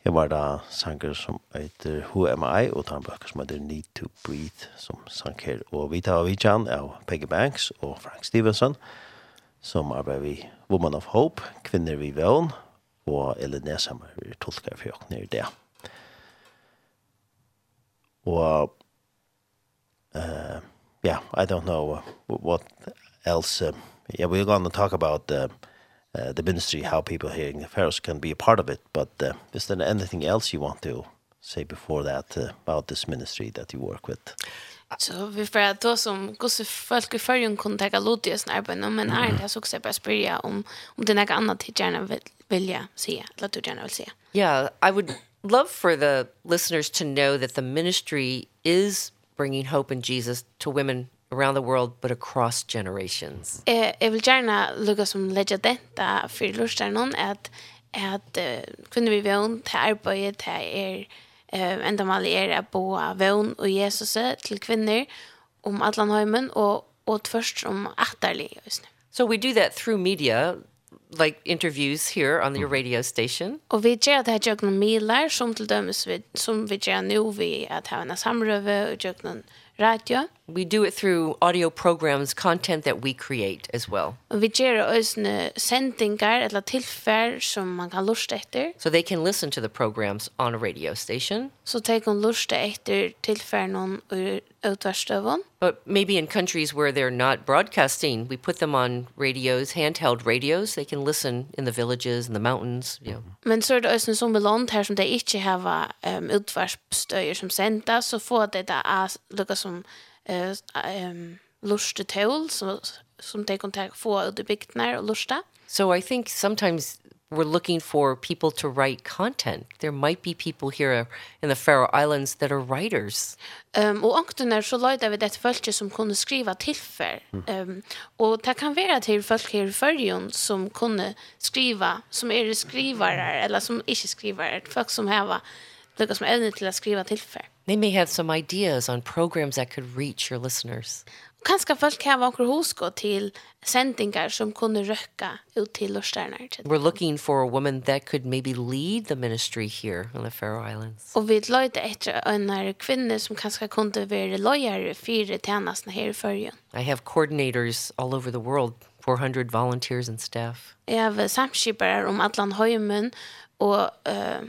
Speaker 1: Jeg var da sanger som heter Who Am I, og tar en bøker som heter Need to Breathe, som sang her. Og vi tar av Vidjan av Peggy Banks og Frank Stevenson, som arbeider vi Woman of Hope, Kvinner vi Vøvn, og Ellen vi tolker for åkne i det og uh, yeah, I don't know what else. Uh, yeah, we're going to talk about uh, uh, the ministry, how people here in the Faroes can be a part of it. But uh, is there anything else you want to say before that uh, about this ministry that you work with?
Speaker 3: Så vi får att då som gosse folk i förrjun kunde ta lot i sin arbete, men är det så också bara spyrja om, om det är något annat du gärna vill, vilja se eller du gärna vill se.
Speaker 4: Ja, yeah, I would love for the listeners to know that the ministry is bringing hope in Jesus to women around the world but across generations.
Speaker 3: Eh, jag vill gärna lugga som lägga detta för lustar någon att att kunde vi vån till arbetet här er eh ända mal är att bo vån och Jesus till kvinnor om allan heimen och och först om atterlig just nu.
Speaker 4: So we do that through media like interviews here on your radio station.
Speaker 3: Och vi gör det här jag någon milar som till dömes vi som vi gör nu vi att ha en samröve och jag någon radio
Speaker 4: we do it through audio programs, content that we create as well.
Speaker 3: Og vi gör ösne sändningar eller tilfær som man kan lusta etter.
Speaker 4: So they can listen to the programs on a radio station.
Speaker 3: Så de kan lusta etter tilfær noen utvarstøvun.
Speaker 4: But maybe in countries where they're not broadcasting, we put them on radios, handheld radios. They can listen in the villages and the mountains, you know.
Speaker 3: Men så er det også som land her som de ikke har um, utvärstöjer som sända så får det där lukka som eh, um, lusta tål som, som de kan få ut i bygdene og lusta.
Speaker 4: So I think sometimes we're looking for people to write content. There might be people here in the Faroe Islands that are writers.
Speaker 3: Ehm og och er så lejde vi det folk som kunde skriva tillfär. Ehm um, och det kan vara till folk här i förrjun som kunde skriva, som är skrivare eller som inte skrivare, folk som häva Lucas som evne til å skriva tillfär.
Speaker 4: They may have some ideas on programs that could reach your listeners.
Speaker 3: Kanske folk kan vara några hosko til sändningar som kunne røkka ut til lörstärnar.
Speaker 4: We're looking for a woman that could maybe lead the ministry here on the Faroe Islands.
Speaker 3: Og vi løyde efter en kvinne som kanskje kunne være lojare fire tjenestene her i förrjön.
Speaker 4: I have coordinators all over the world 400 volunteers and staff.
Speaker 3: Jeg har samskipare om Atlan Høymen og uh,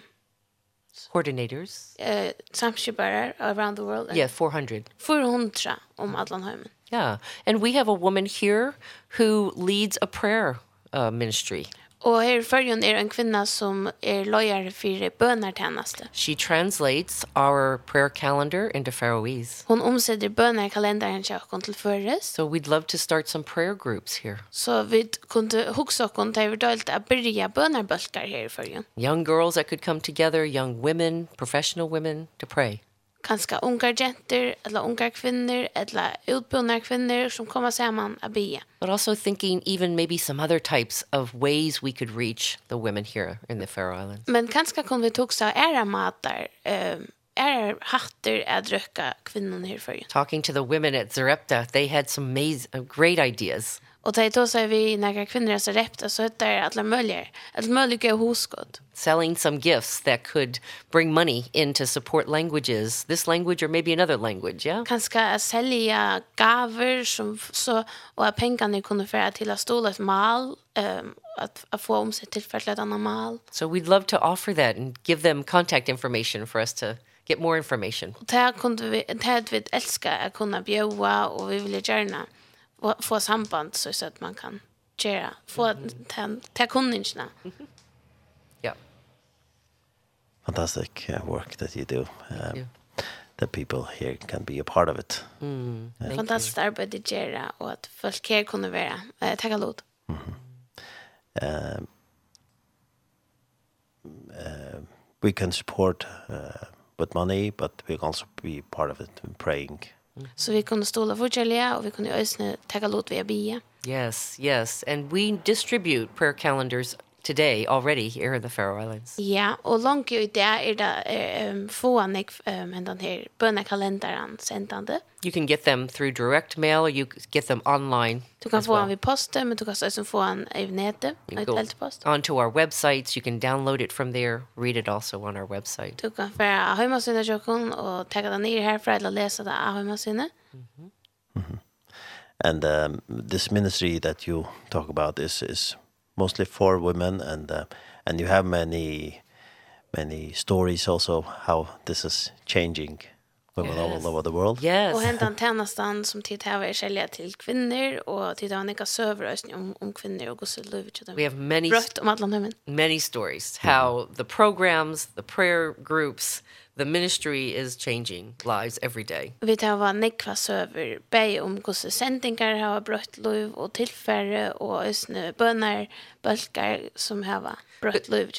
Speaker 4: coordinators.
Speaker 3: Uh, Samshibarar around the world.
Speaker 4: Yeah, 400.
Speaker 3: 400 om Adlanheimen.
Speaker 4: Yeah, and we have a woman here who leads a prayer uh, ministry.
Speaker 3: Yeah Og her i førjen er en kvinna som er løyere for bønertjeneste.
Speaker 4: She translates our prayer calendar into Faroese.
Speaker 3: Hon omsetter bønerkalenderen til oss til føres.
Speaker 4: So we'd love to start some prayer groups here.
Speaker 3: Så vi kunne huske oss til vi dølt å byrja bønerbølger her i førjen.
Speaker 4: Young girls that could come together, young women, professional women, to pray
Speaker 3: ganska ungar jenter, eller ungar kvinner, eller utbildna kvinner som kommer samman att be.
Speaker 4: But also thinking even maybe some other types of ways we could reach the women here in the Faroe Islands.
Speaker 3: Men kanskje kunne vi tog så ära matar eh är hatter att drøkka kvinnan her för.
Speaker 4: Talking to the women at Zarepta, they had some amazing, great ideas.
Speaker 3: Och det då så vi några kvinnor så rept så heter alle mulige, alle mulige huskott.
Speaker 4: Selling some gifts that could bring money in to support languages, this language or maybe another language, yeah?
Speaker 3: Kanske selja gaver som så och pengene kunde föra till att ståle ett mal um, att, at få om sig till för ett annat mal.
Speaker 4: So we'd love to offer that and give them contact information for us to get more information.
Speaker 3: Det här kunde vi, det här vi älskar att kunna bjöda och vi vill gärna och få samband så, så att man kan göra, få mm. ta kunningarna.
Speaker 4: Ja.
Speaker 1: Fantastic work that you do. Um. That people here can be a part of it.
Speaker 4: Mm. Yeah.
Speaker 3: Fantastiskt arbete att göra och att folk här kunde vara. Eh, tacka låt.
Speaker 1: Mm um, uh, we can support uh, with money, but we can also be part of it in praying.
Speaker 3: Så vi kunde stola för Julia och vi kunde ösna tagga lot via bia.
Speaker 4: Yes, yes. And we distribute prayer calendars today already here in the Faroe Islands.
Speaker 3: Ja, og langt jo i det er det um, få nek um, en den her bønnekalenderen sendende.
Speaker 4: You can get them through direct mail or you get them online
Speaker 3: Du kan få
Speaker 4: well.
Speaker 3: den vid posten, men du kan også få den i
Speaker 4: nettet,
Speaker 3: et
Speaker 4: helt
Speaker 3: post.
Speaker 4: Onto our websites, you can download it from there, read it also on our website.
Speaker 3: Du kan få av hjemmesynet tjokken og tagge den ned herfra eller lese det av mhm Mm.
Speaker 1: And um, this ministry that you talk about is, is mostly for women and uh, and you have many many stories also how this is changing women
Speaker 4: yes.
Speaker 1: all over the world.
Speaker 4: Yes.
Speaker 3: Och hentan tjänsten som tid här är sälja till kvinnor och tid har nika serverösning om om kvinnor och så lov till dem.
Speaker 4: We have many
Speaker 3: Brøtt om alla män.
Speaker 4: Many stories how mm -hmm. the programs, the prayer groups the ministry is changing lives every day.
Speaker 3: Vi tar var nekva søver, bei om gosse sendingar har brött liv og tilfære og ösne bønner bulkar som har brött liv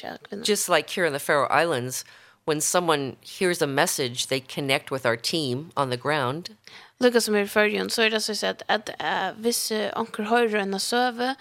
Speaker 4: Just like here in the Faroe Islands when someone hears a message they connect with our team on the ground.
Speaker 3: Lukas som är förrjun så er det så att at uh, onker onkel höra en søve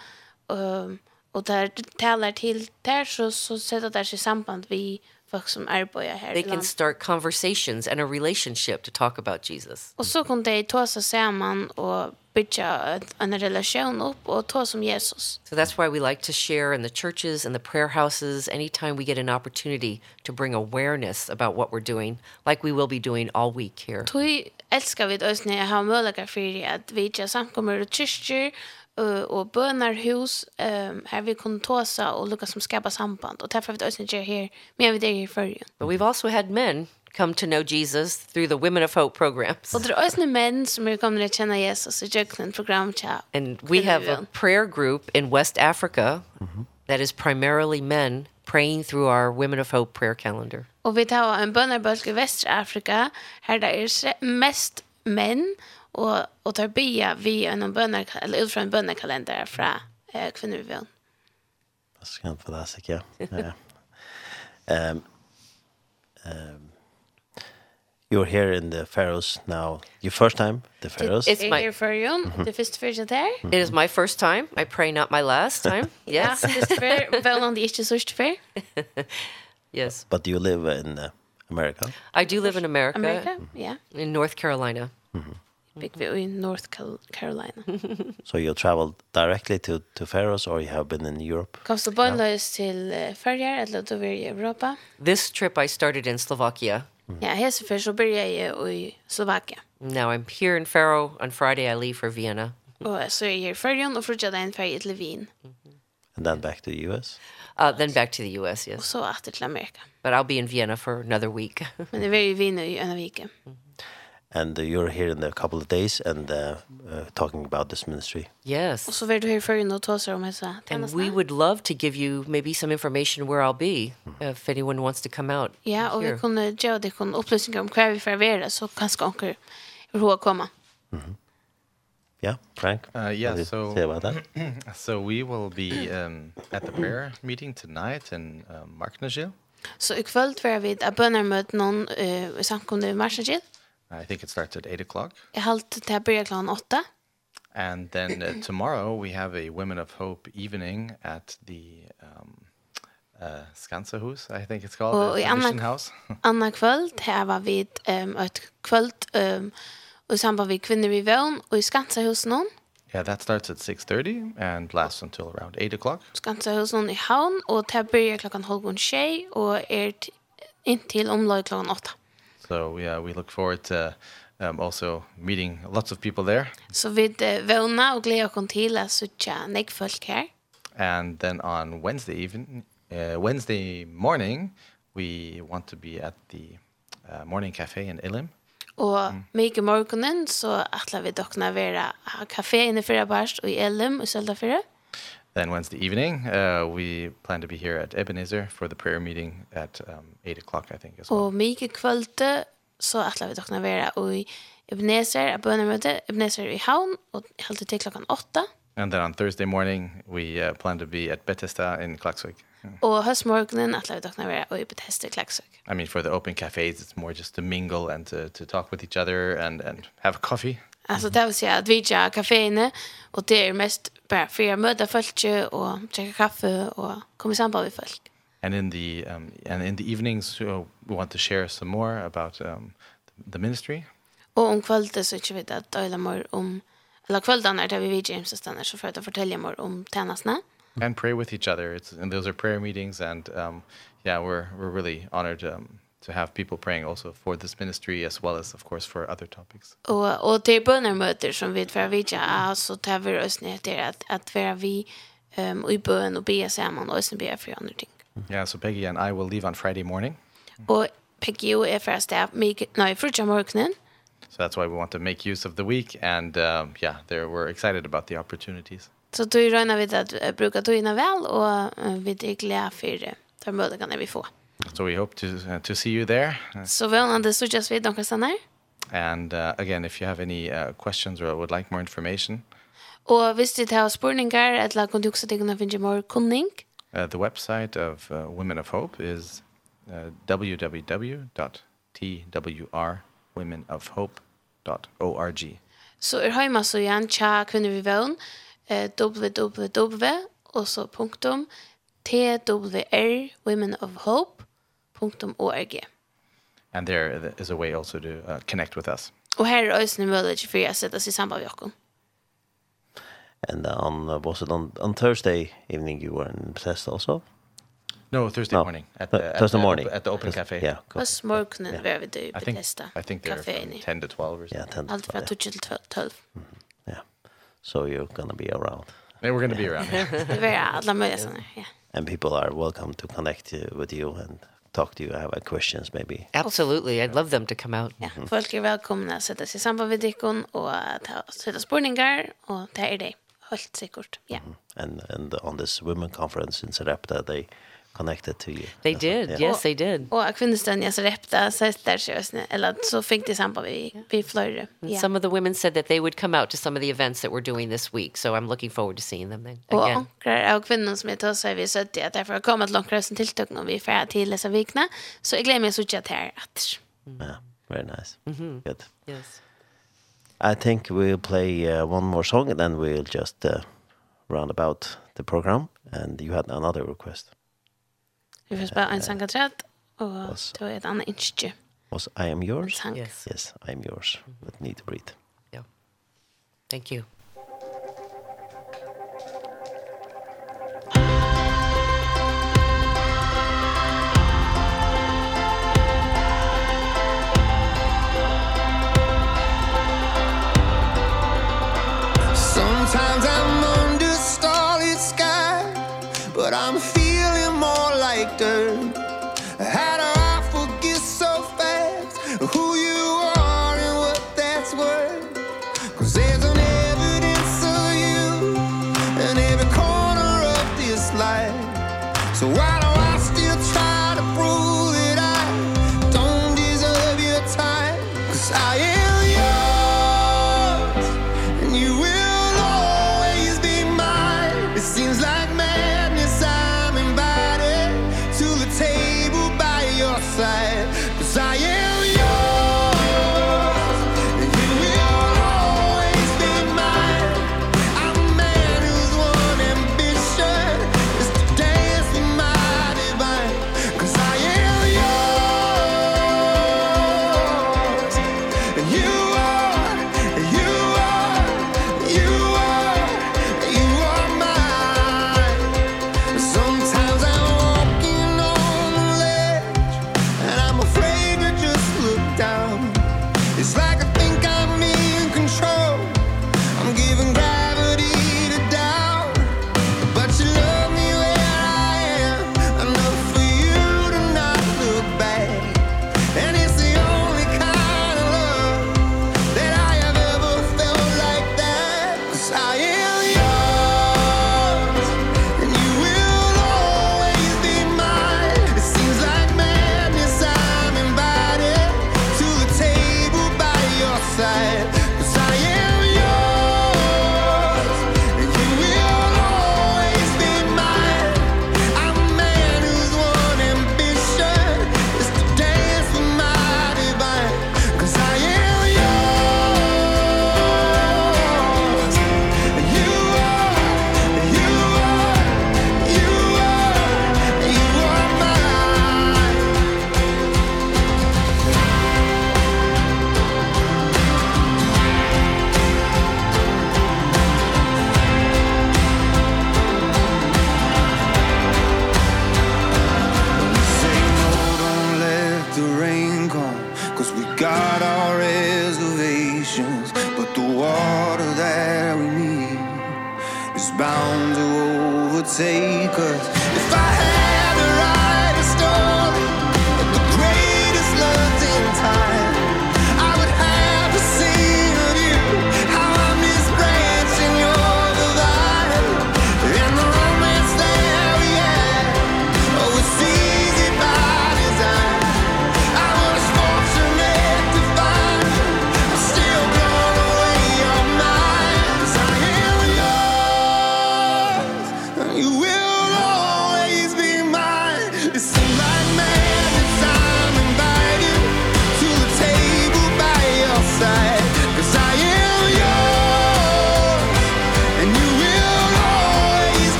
Speaker 3: och og der taler til der så så sätter det sig samband vi folk som arbeider her.
Speaker 4: They can start conversations and a relationship to talk about Jesus.
Speaker 3: Og så kan de ta sig samman och bygga en relation upp och ta som Jesus.
Speaker 4: So that's why we like to share in the churches and the prayer houses anytime we get an opportunity to bring awareness about what we're doing, like we will be doing all week here.
Speaker 3: Tui elskar vi oss når jeg har mulighet for at vi samkommer og kyrkjer uh, och bönarhus um, her vi kunne ta seg og lucka som skapa samband och träffa vi oss här her, men vi det här för
Speaker 4: But we've also had men come to know Jesus through the Women of Hope programs.
Speaker 3: Och det er också menn som har kommit å kjenne Jesus i Jökland program chat.
Speaker 4: And we have a prayer group in West Africa mm -hmm. that is primarily men praying through our Women of Hope prayer calendar.
Speaker 3: Och vi tar en bønnerbølg i Vest-Afrika, det er är mest menn og og tar be vi en bønner eller ut från bönnekalender fra eh kvinnor vill. Vad
Speaker 1: ska jag för det säkert? Ja. Ehm ehm You're here in the Faroes now. Your first time, the Faroes?
Speaker 4: It's my
Speaker 3: for you. The first visit there.
Speaker 4: It is my first time. I pray not my last time. yes.
Speaker 3: This fair well on the issue search fair.
Speaker 4: Yes.
Speaker 1: But you live in uh, America?
Speaker 4: I do live in America.
Speaker 3: America? Mm -hmm. Yeah.
Speaker 4: In North Carolina.
Speaker 3: Mhm. Mm big way in North Carolina.
Speaker 1: so you traveled directly to to Faroes or you have been in Europe?
Speaker 3: Costa Bonda til till Ferrier eller då i Europa.
Speaker 4: This trip I started in Slovakia.
Speaker 3: Yeah, here's så first började i Slovakia.
Speaker 4: Now I'm here in Faro on Friday I leave for Vienna.
Speaker 3: Och så är jag i Färjan och fortsätter en färg till Wien.
Speaker 1: And then back to the US?
Speaker 4: Uh, then back to the US, yes.
Speaker 3: Och så åter till Amerika.
Speaker 4: But I'll be in Vienna for another week.
Speaker 3: Men det är i Wien i en vecka. Mm -hmm
Speaker 1: and uh, you're here in a couple of days and uh, uh, talking about this ministry.
Speaker 4: Yes.
Speaker 3: So we're here for you not to om hesa.
Speaker 4: And we would love to give you maybe some information where I'll be if anyone wants to come out.
Speaker 3: Ja, och vi kunde ge dig kon upplysningar om kvar vi förvärra så kanske onkel hur komma. Mhm.
Speaker 1: Yeah, Frank.
Speaker 2: Uh yeah, so
Speaker 1: say about that.
Speaker 2: so we will be um at the prayer meeting tonight in um, Marknagil.
Speaker 3: Så i kväll tror vi att bönermöten någon eh samkomne i Marknagil.
Speaker 2: I think it starts at 8 o'clock.
Speaker 3: Jeg halte til å begynne klokken 8.
Speaker 2: And then uh, tomorrow we have a Women of Hope evening at the um uh Skansahus, I think it's called
Speaker 3: og
Speaker 2: the Mission House.
Speaker 3: Anna kvöld her var vi um et kvöld um og sen med kvinner i vøn og i Skansahus någon.
Speaker 2: Yeah, that starts at 6:30 and lasts until around 8 o'clock.
Speaker 3: Skansahus någon i Havn och det klokken klockan tjej og er inntil intill om klockan 8.
Speaker 2: So yeah, we look forward to um also meeting lots of people there.
Speaker 3: So vi våna og glädje kon til att söka nek folk her.
Speaker 2: And then on Wednesday even uh Wednesday morning we want to be at the uh, morning cafe in Ilim.
Speaker 3: Og mm. mykje morgonen så atla vi dokna vera kafé inne fyrra barst og i Elim og selda fyrra.
Speaker 2: Then Wednesday evening, uh, we plan to be here at Ebenezer for the prayer meeting at um, 8 o'clock, I think, as well.
Speaker 3: Og mye kvølte, så atler vi dere være i Ebenezer, er bønemøte, Ebenezer i Havn, og halte til klokken 8.
Speaker 2: And then on Thursday morning, we uh, plan to be at Bethesda in Klaksvik.
Speaker 3: Og høstmorgenen atler vi dere være i Bethesda i Klaksvik.
Speaker 2: I mean, for the open cafes, it's more just to mingle and to, to talk with each other and, and have coffee.
Speaker 3: Alltså det vill säga att vi kör kaféerna och det är mest bara för att möta folk och dricka kaffe och komma samman med folk.
Speaker 2: And in the um and in the evenings you we want to share some more about um the ministry.
Speaker 3: Och om kvällen så kör vi att dela mer om eller kvällarna det vi vid James och stannar så för att fortälja mer om tjänsterna.
Speaker 2: And pray with each other. It's and those are prayer meetings and um yeah, we're we're really honored um to have people praying also for this ministry as well as of course for other topics.
Speaker 3: Och och det bönemöter som vi för vi ja så tar vi oss ner till att att vara vi ehm um, i bön och be samman och sen be för andra ting.
Speaker 2: Yeah, so Peggy and I will leave on Friday morning.
Speaker 3: Och Peggy är först där mig nej frukost morgonen.
Speaker 2: So that's why we want to make use of the week and um yeah, there we're excited about the opportunities.
Speaker 3: Så då är det när vi att bruka då innan väl och vi är glada för de möjligheterna vi får.
Speaker 2: So we hope to uh, to see you there. So
Speaker 3: well and this is just we don't stanna.
Speaker 2: And uh, again if you have any uh, questions or would like more information.
Speaker 3: Og hvis du tar spurningar eller kan du også tegna finne mer kunning.
Speaker 2: Uh, the website of uh, Women of Hope is uh, www.twrwomenofhope.org.
Speaker 3: Så er heima så igjen tja kvinner vi vøn, eh, www og så punktum twr women of hope www.ccc.org.
Speaker 2: And there is a way also to uh, connect with us.
Speaker 3: Og her er også en möjlighet för er att sätta sig med dere.
Speaker 1: And uh, on uh, was it on, on Thursday evening you were in Bethesda also?
Speaker 2: No, Thursday
Speaker 1: no.
Speaker 2: morning at the, at,
Speaker 1: Thursday morning.
Speaker 2: At, the open
Speaker 1: Thursday,
Speaker 2: cafe.
Speaker 1: Yeah, cool.
Speaker 3: Was morgon
Speaker 1: yeah.
Speaker 3: var vi då i
Speaker 2: think,
Speaker 3: Bethesda.
Speaker 2: I think they're from 10 to 12 or something.
Speaker 1: Yeah, 10
Speaker 3: to 12.
Speaker 1: Allt
Speaker 3: från 12 till 12.
Speaker 1: Yeah. So you're going to be around.
Speaker 2: Yeah, we're going to yeah. be around.
Speaker 3: Det var alla möjliga sådana, yeah.
Speaker 1: And people are welcome to connect uh, with you and talk to you. I have questions maybe.
Speaker 4: Absolutely. I'd love them to come out.
Speaker 3: Ja, folk är välkomna att sätta sig samman med dere og ta sette spårningar og det er det. Helt sikkert. Ja.
Speaker 1: And and on this women conference in Sarepta they connected to you.
Speaker 4: They did.
Speaker 1: Yeah.
Speaker 4: Yes, they did.
Speaker 3: Och kvinnostunden jag så repta så där så just eller så fick det samband vi vi flöjde.
Speaker 4: Some of the women said that they would come out to some of the events that we're doing this week, so I'm looking forward to seeing them then again.
Speaker 3: Och ankrar och kvinnor som jag tar vi så att därför har kommit långt rösten till tog när vi färd till dessa vikna så jag glömmer så chat här att.
Speaker 1: Ja, very nice. Mm. Good.
Speaker 4: Yes.
Speaker 1: I think we'll play uh, one more song and then we'll just uh, round about the program and you had another request.
Speaker 3: Vi får spela en sang av träd och
Speaker 1: då
Speaker 3: är det andra inskje. Och
Speaker 1: så I am yours.
Speaker 4: Yes.
Speaker 1: yes, I am yours. But need to breathe.
Speaker 4: Yeah. Thank
Speaker 5: you.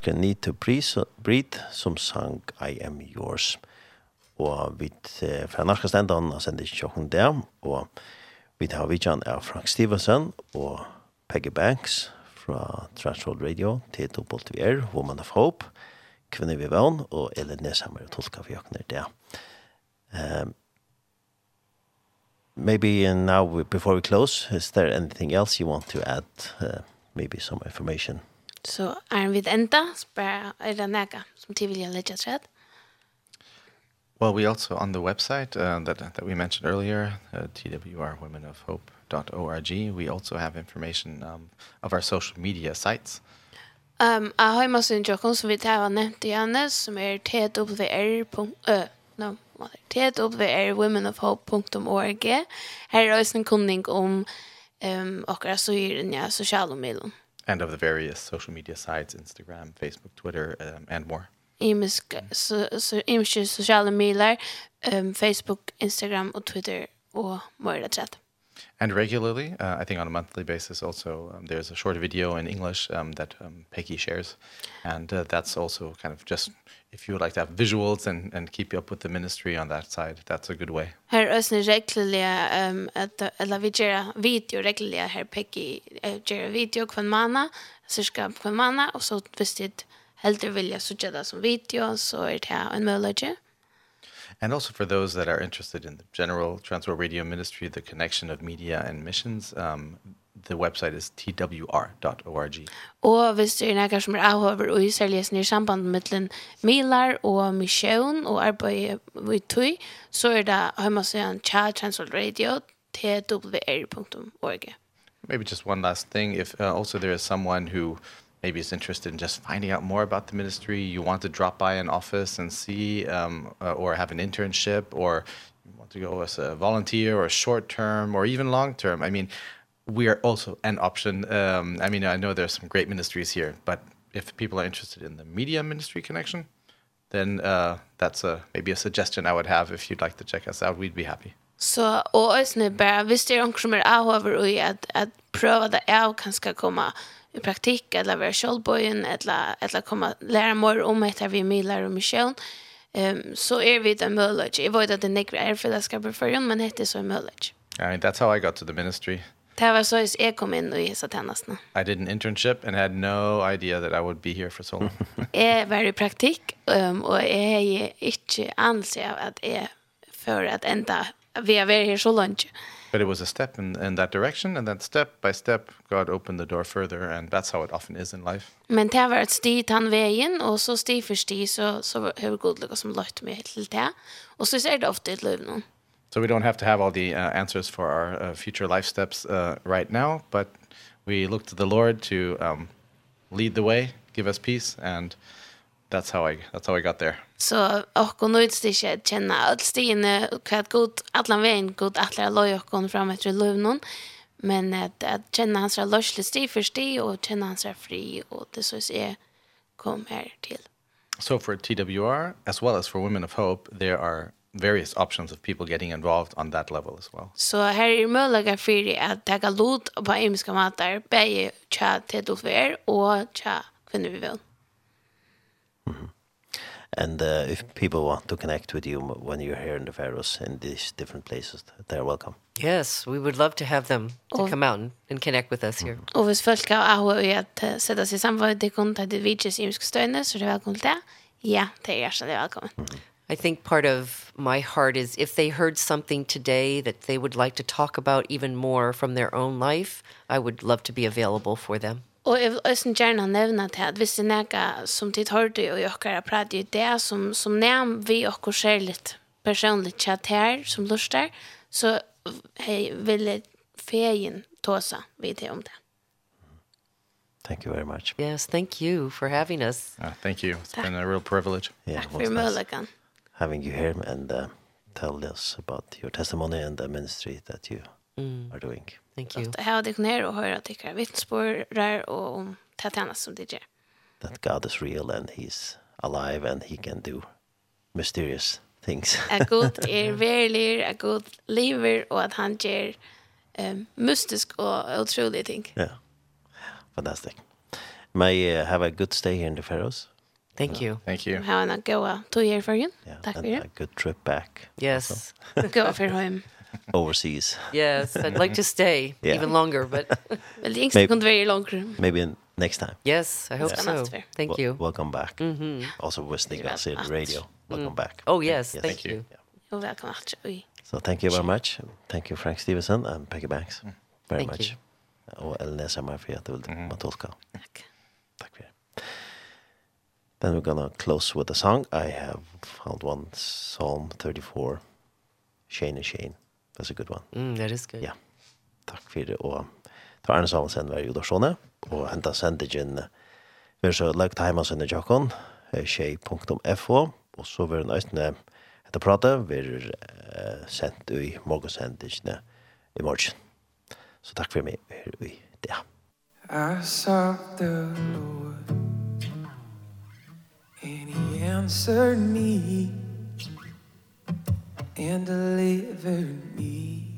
Speaker 1: Martin Need to Breathe som sang I Am Yours. Og vi fra norska stendan har sendt ikke tjokken der. og vi tar vidtjan av Frank Stevenson og Peggy Banks fra Transworld Radio til Dobbelt vi Woman of Hope, Kvinner vi vann, og Elin Neshammer og Tolka for Jøkner der. Um, maybe now, before we close, is there anything else you want to add? Uh, maybe some information?
Speaker 3: Så er vi enda, spør er det noe som til vilja legge til
Speaker 2: Well, we also on the website uh, that that we mentioned earlier, uh, twrwomenofhope.org, we also have information um of our social media sites.
Speaker 3: Um a heima sin jokon som vi tar nevnt igjen, som er twr. No, twrwomenofhope.org. Her er også en kunning om um, akkurat så gjør den ja, sosiale medier
Speaker 2: and of the various social media sites Instagram, Facebook, Twitter um, and more.
Speaker 3: Imiska so so imiska sociala medier, um, Facebook, Instagram och Twitter och mer där
Speaker 2: and regularly, uh, I think on a monthly basis also, um, there's a short video in English um, that um, Peggy shares. And uh, that's also kind of just, if you would like to have visuals and, and keep up with the ministry on that side, that's a good way.
Speaker 3: Her ösne regularly, um, at, eller vi gör video regularly, her Peggy uh, video kvann mana, cirka kvann mana, och så visst det hellre vilja så gärna som video, så är det en möjlighet.
Speaker 2: And also for those that are interested in the general Transworld Radio Ministry, the connection of media and missions, um, the website is twr.org.
Speaker 3: Og hvis det er noen som er avhøver og isærlig i samband mellom milar og mission og arbeid i tøy, så er det hjemmesiden tja Transworld Radio, twr.org.
Speaker 2: Maybe just one last thing. If uh, also there is someone who maybe is interested in just finding out more about the ministry, you want to drop by an office and see um, uh, or have an internship or you want to go as a volunteer or short term or even long term. I mean, we are also an option. Um, I mean, I know there's some great ministries here, but if people are interested in the media ministry connection, then uh, that's a, maybe a suggestion I would have if you'd like to check us out. We'd be happy.
Speaker 3: Så och ösne bara visst är er någon som är avhöver och att att pröva det är kanskje kanske komma i praktik eller vara självbojen eller eller komma lära mer om det vi millar och mission. Ehm så är vi den möjlighet. Jag vet att det nick är för det ska bli men det är så möjligt.
Speaker 2: I mean, that's how I got to the ministry.
Speaker 3: Det var så jag kom in i satanasna.
Speaker 2: I did an internship and had no idea that I would be here for so long.
Speaker 3: Jag var i praktik um, och jag är inte anser att är för att ända vi är här så långt.
Speaker 2: But it was a step in in that direction and then step by step God opened the door further and that's how it often is in life.
Speaker 3: Men det var ett stig han vägen och så stig för stig så så hur god lyckas som lagt mig till det. Och så ser det ofta ett liv nu.
Speaker 2: So we don't have to have all the uh, answers for our uh, future life steps uh, right now, but we look to the Lord to um lead the way, give us peace and uh, that's how I that's how I got there.
Speaker 3: Så och hon nöjts det inte känna allt stine och kvart god alla vägen god alla loj och kon fram efter lövnon. Men att, att känna hans löslig sti för sti och känna hans fri och det så är kom här till.
Speaker 2: So for TWR as well as for Women of Hope there are various options of people getting involved on that level as well.
Speaker 3: Så so, här är möjliga för att ta lot på emiska matar, bäge tja TWR och tja kvinnor vi vill.
Speaker 1: And uh, if people want to connect with you when you're here in the Faroes in these different places, they're welcome.
Speaker 4: Yes, we would love to have them to
Speaker 3: oh.
Speaker 4: come out and, and connect with us here.
Speaker 3: Og hvis folk har ahua i at uh, sætta seg sammen med det kun til det vidtjes imiske støyne, så er det velkommen til det. Ja, det er hjertelig velkommen.
Speaker 4: I think part of my heart is if they heard something today that they would like to talk about even more from their own life, I would love to be available for them.
Speaker 3: Og jeg vil også gjerne nevne til at hvis det er noe som tid hørte og jeg har pratet i det, som, som nevn vi dere ser litt personlig chat her som luster, så hei, vil jeg feien tåsa vi det om det.
Speaker 1: Thank you very much.
Speaker 4: Yes, thank you for having us.
Speaker 2: Uh, thank you. It's been a real privilege.
Speaker 1: Yeah, Tack
Speaker 3: for möjligheten.
Speaker 1: Having you here and uh, tell us about your testimony and the ministry that you
Speaker 3: mm.
Speaker 1: are doing.
Speaker 4: Thank you.
Speaker 3: Att ha dig ner och höra att jag vittnesbörd och om det här som det gör.
Speaker 1: That God is real and he's alive and he can do mysterious things.
Speaker 3: a god er verlig, a god lever och att han ger um, mystisk och otroliga ting.
Speaker 1: Ja, yeah. fantastic. May uh, have a good stay here in the Faroes.
Speaker 4: Thank you.
Speaker 2: Thank you.
Speaker 3: Have a good two year for you.
Speaker 1: Yeah,
Speaker 3: Tack
Speaker 1: and a good trip back.
Speaker 4: Yes.
Speaker 3: Go for home
Speaker 1: overseas.
Speaker 4: yes, I'd like to stay
Speaker 1: yeah.
Speaker 4: even longer, but
Speaker 3: well, the
Speaker 1: English
Speaker 3: can very longer.
Speaker 1: Maybe in, next time.
Speaker 4: Yes, I hope
Speaker 3: yeah.
Speaker 4: so. Thank
Speaker 1: well,
Speaker 4: you.
Speaker 1: Welcome back.
Speaker 4: Mm
Speaker 1: -hmm. Also
Speaker 3: with
Speaker 1: us in
Speaker 3: the
Speaker 1: radio. Welcome mm. back.
Speaker 4: Oh yes,
Speaker 1: yes.
Speaker 4: thank,
Speaker 2: thank you.
Speaker 4: you.
Speaker 3: Yeah. You're welcome. Actually.
Speaker 1: So thank you very much. Thank you Frank Stevenson and Peggy Banks. Mm. Very
Speaker 4: thank
Speaker 1: much. Og Elnesa Mafia, Samar för att du vill
Speaker 3: matolka.
Speaker 1: Tack. Tack det. Then we're gonna close with a song. I have found one Psalm 34, Shane and Shane. That's a good one.
Speaker 4: Mm, that is good.
Speaker 1: Ja. Takk for det. Og tar Arne Samuelsen var jo da sånne. Og hentet sendingen vi så lagt hjemme sønne Jakon, tjej.fo. Og så var det nøytene etter prate, vi er uh, sendt i morgensendingene i morgen. Så takk for meg her i det.
Speaker 6: I sought the Lord and he answered me and deliver me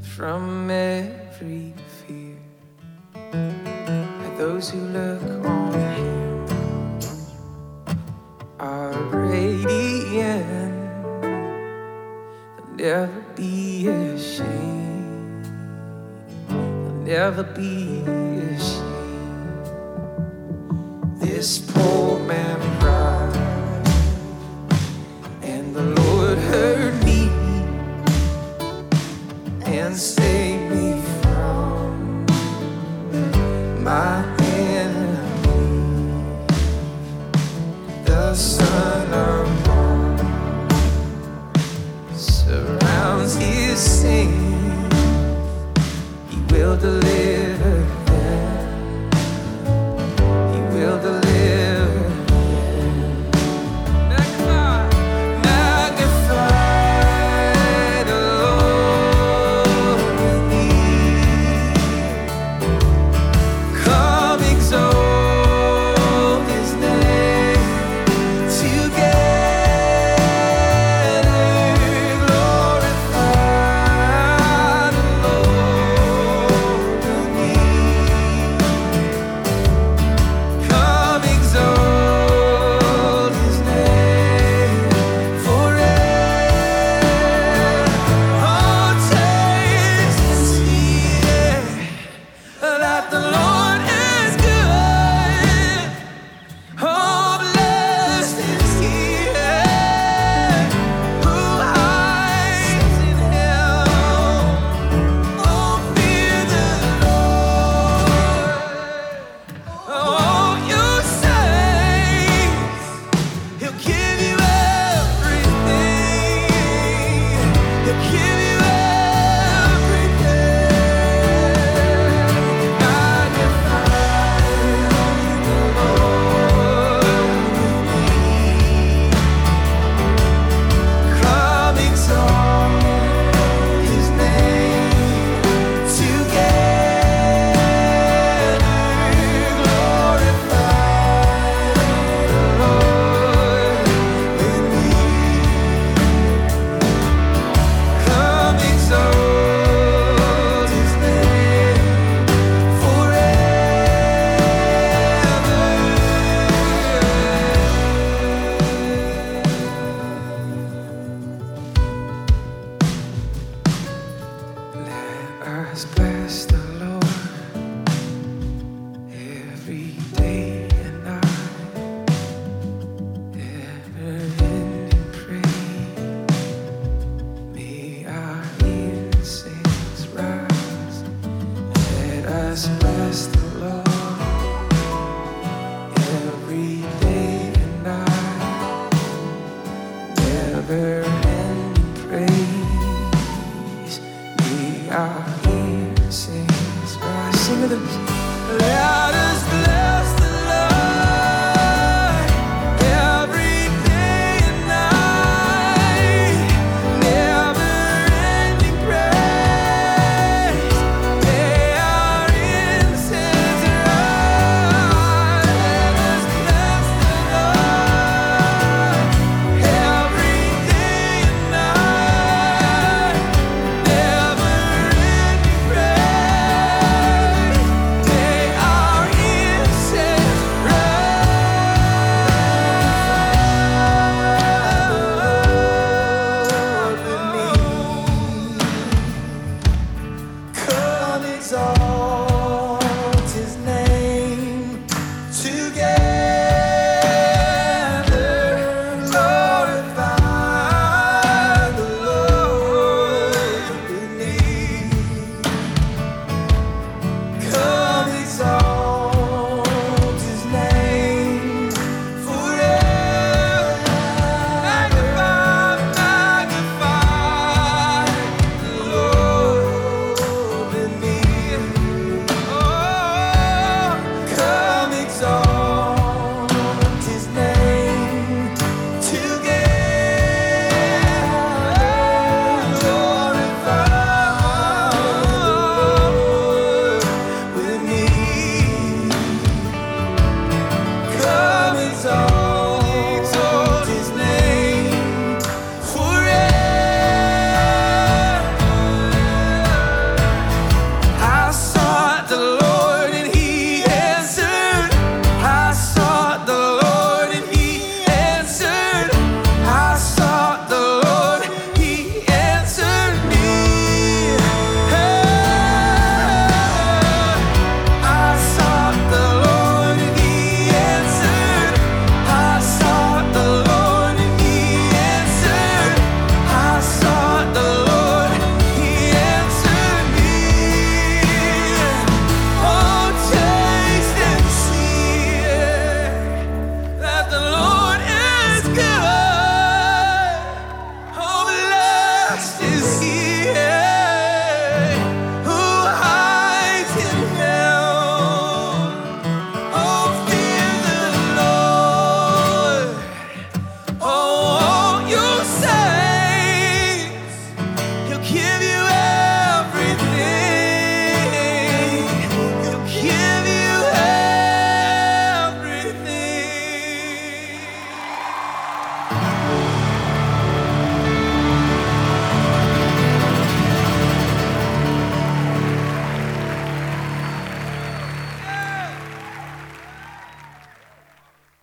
Speaker 6: from every fear. And those who look on him are radiant. They'll never be ashamed. They'll never be ashamed. This poor man I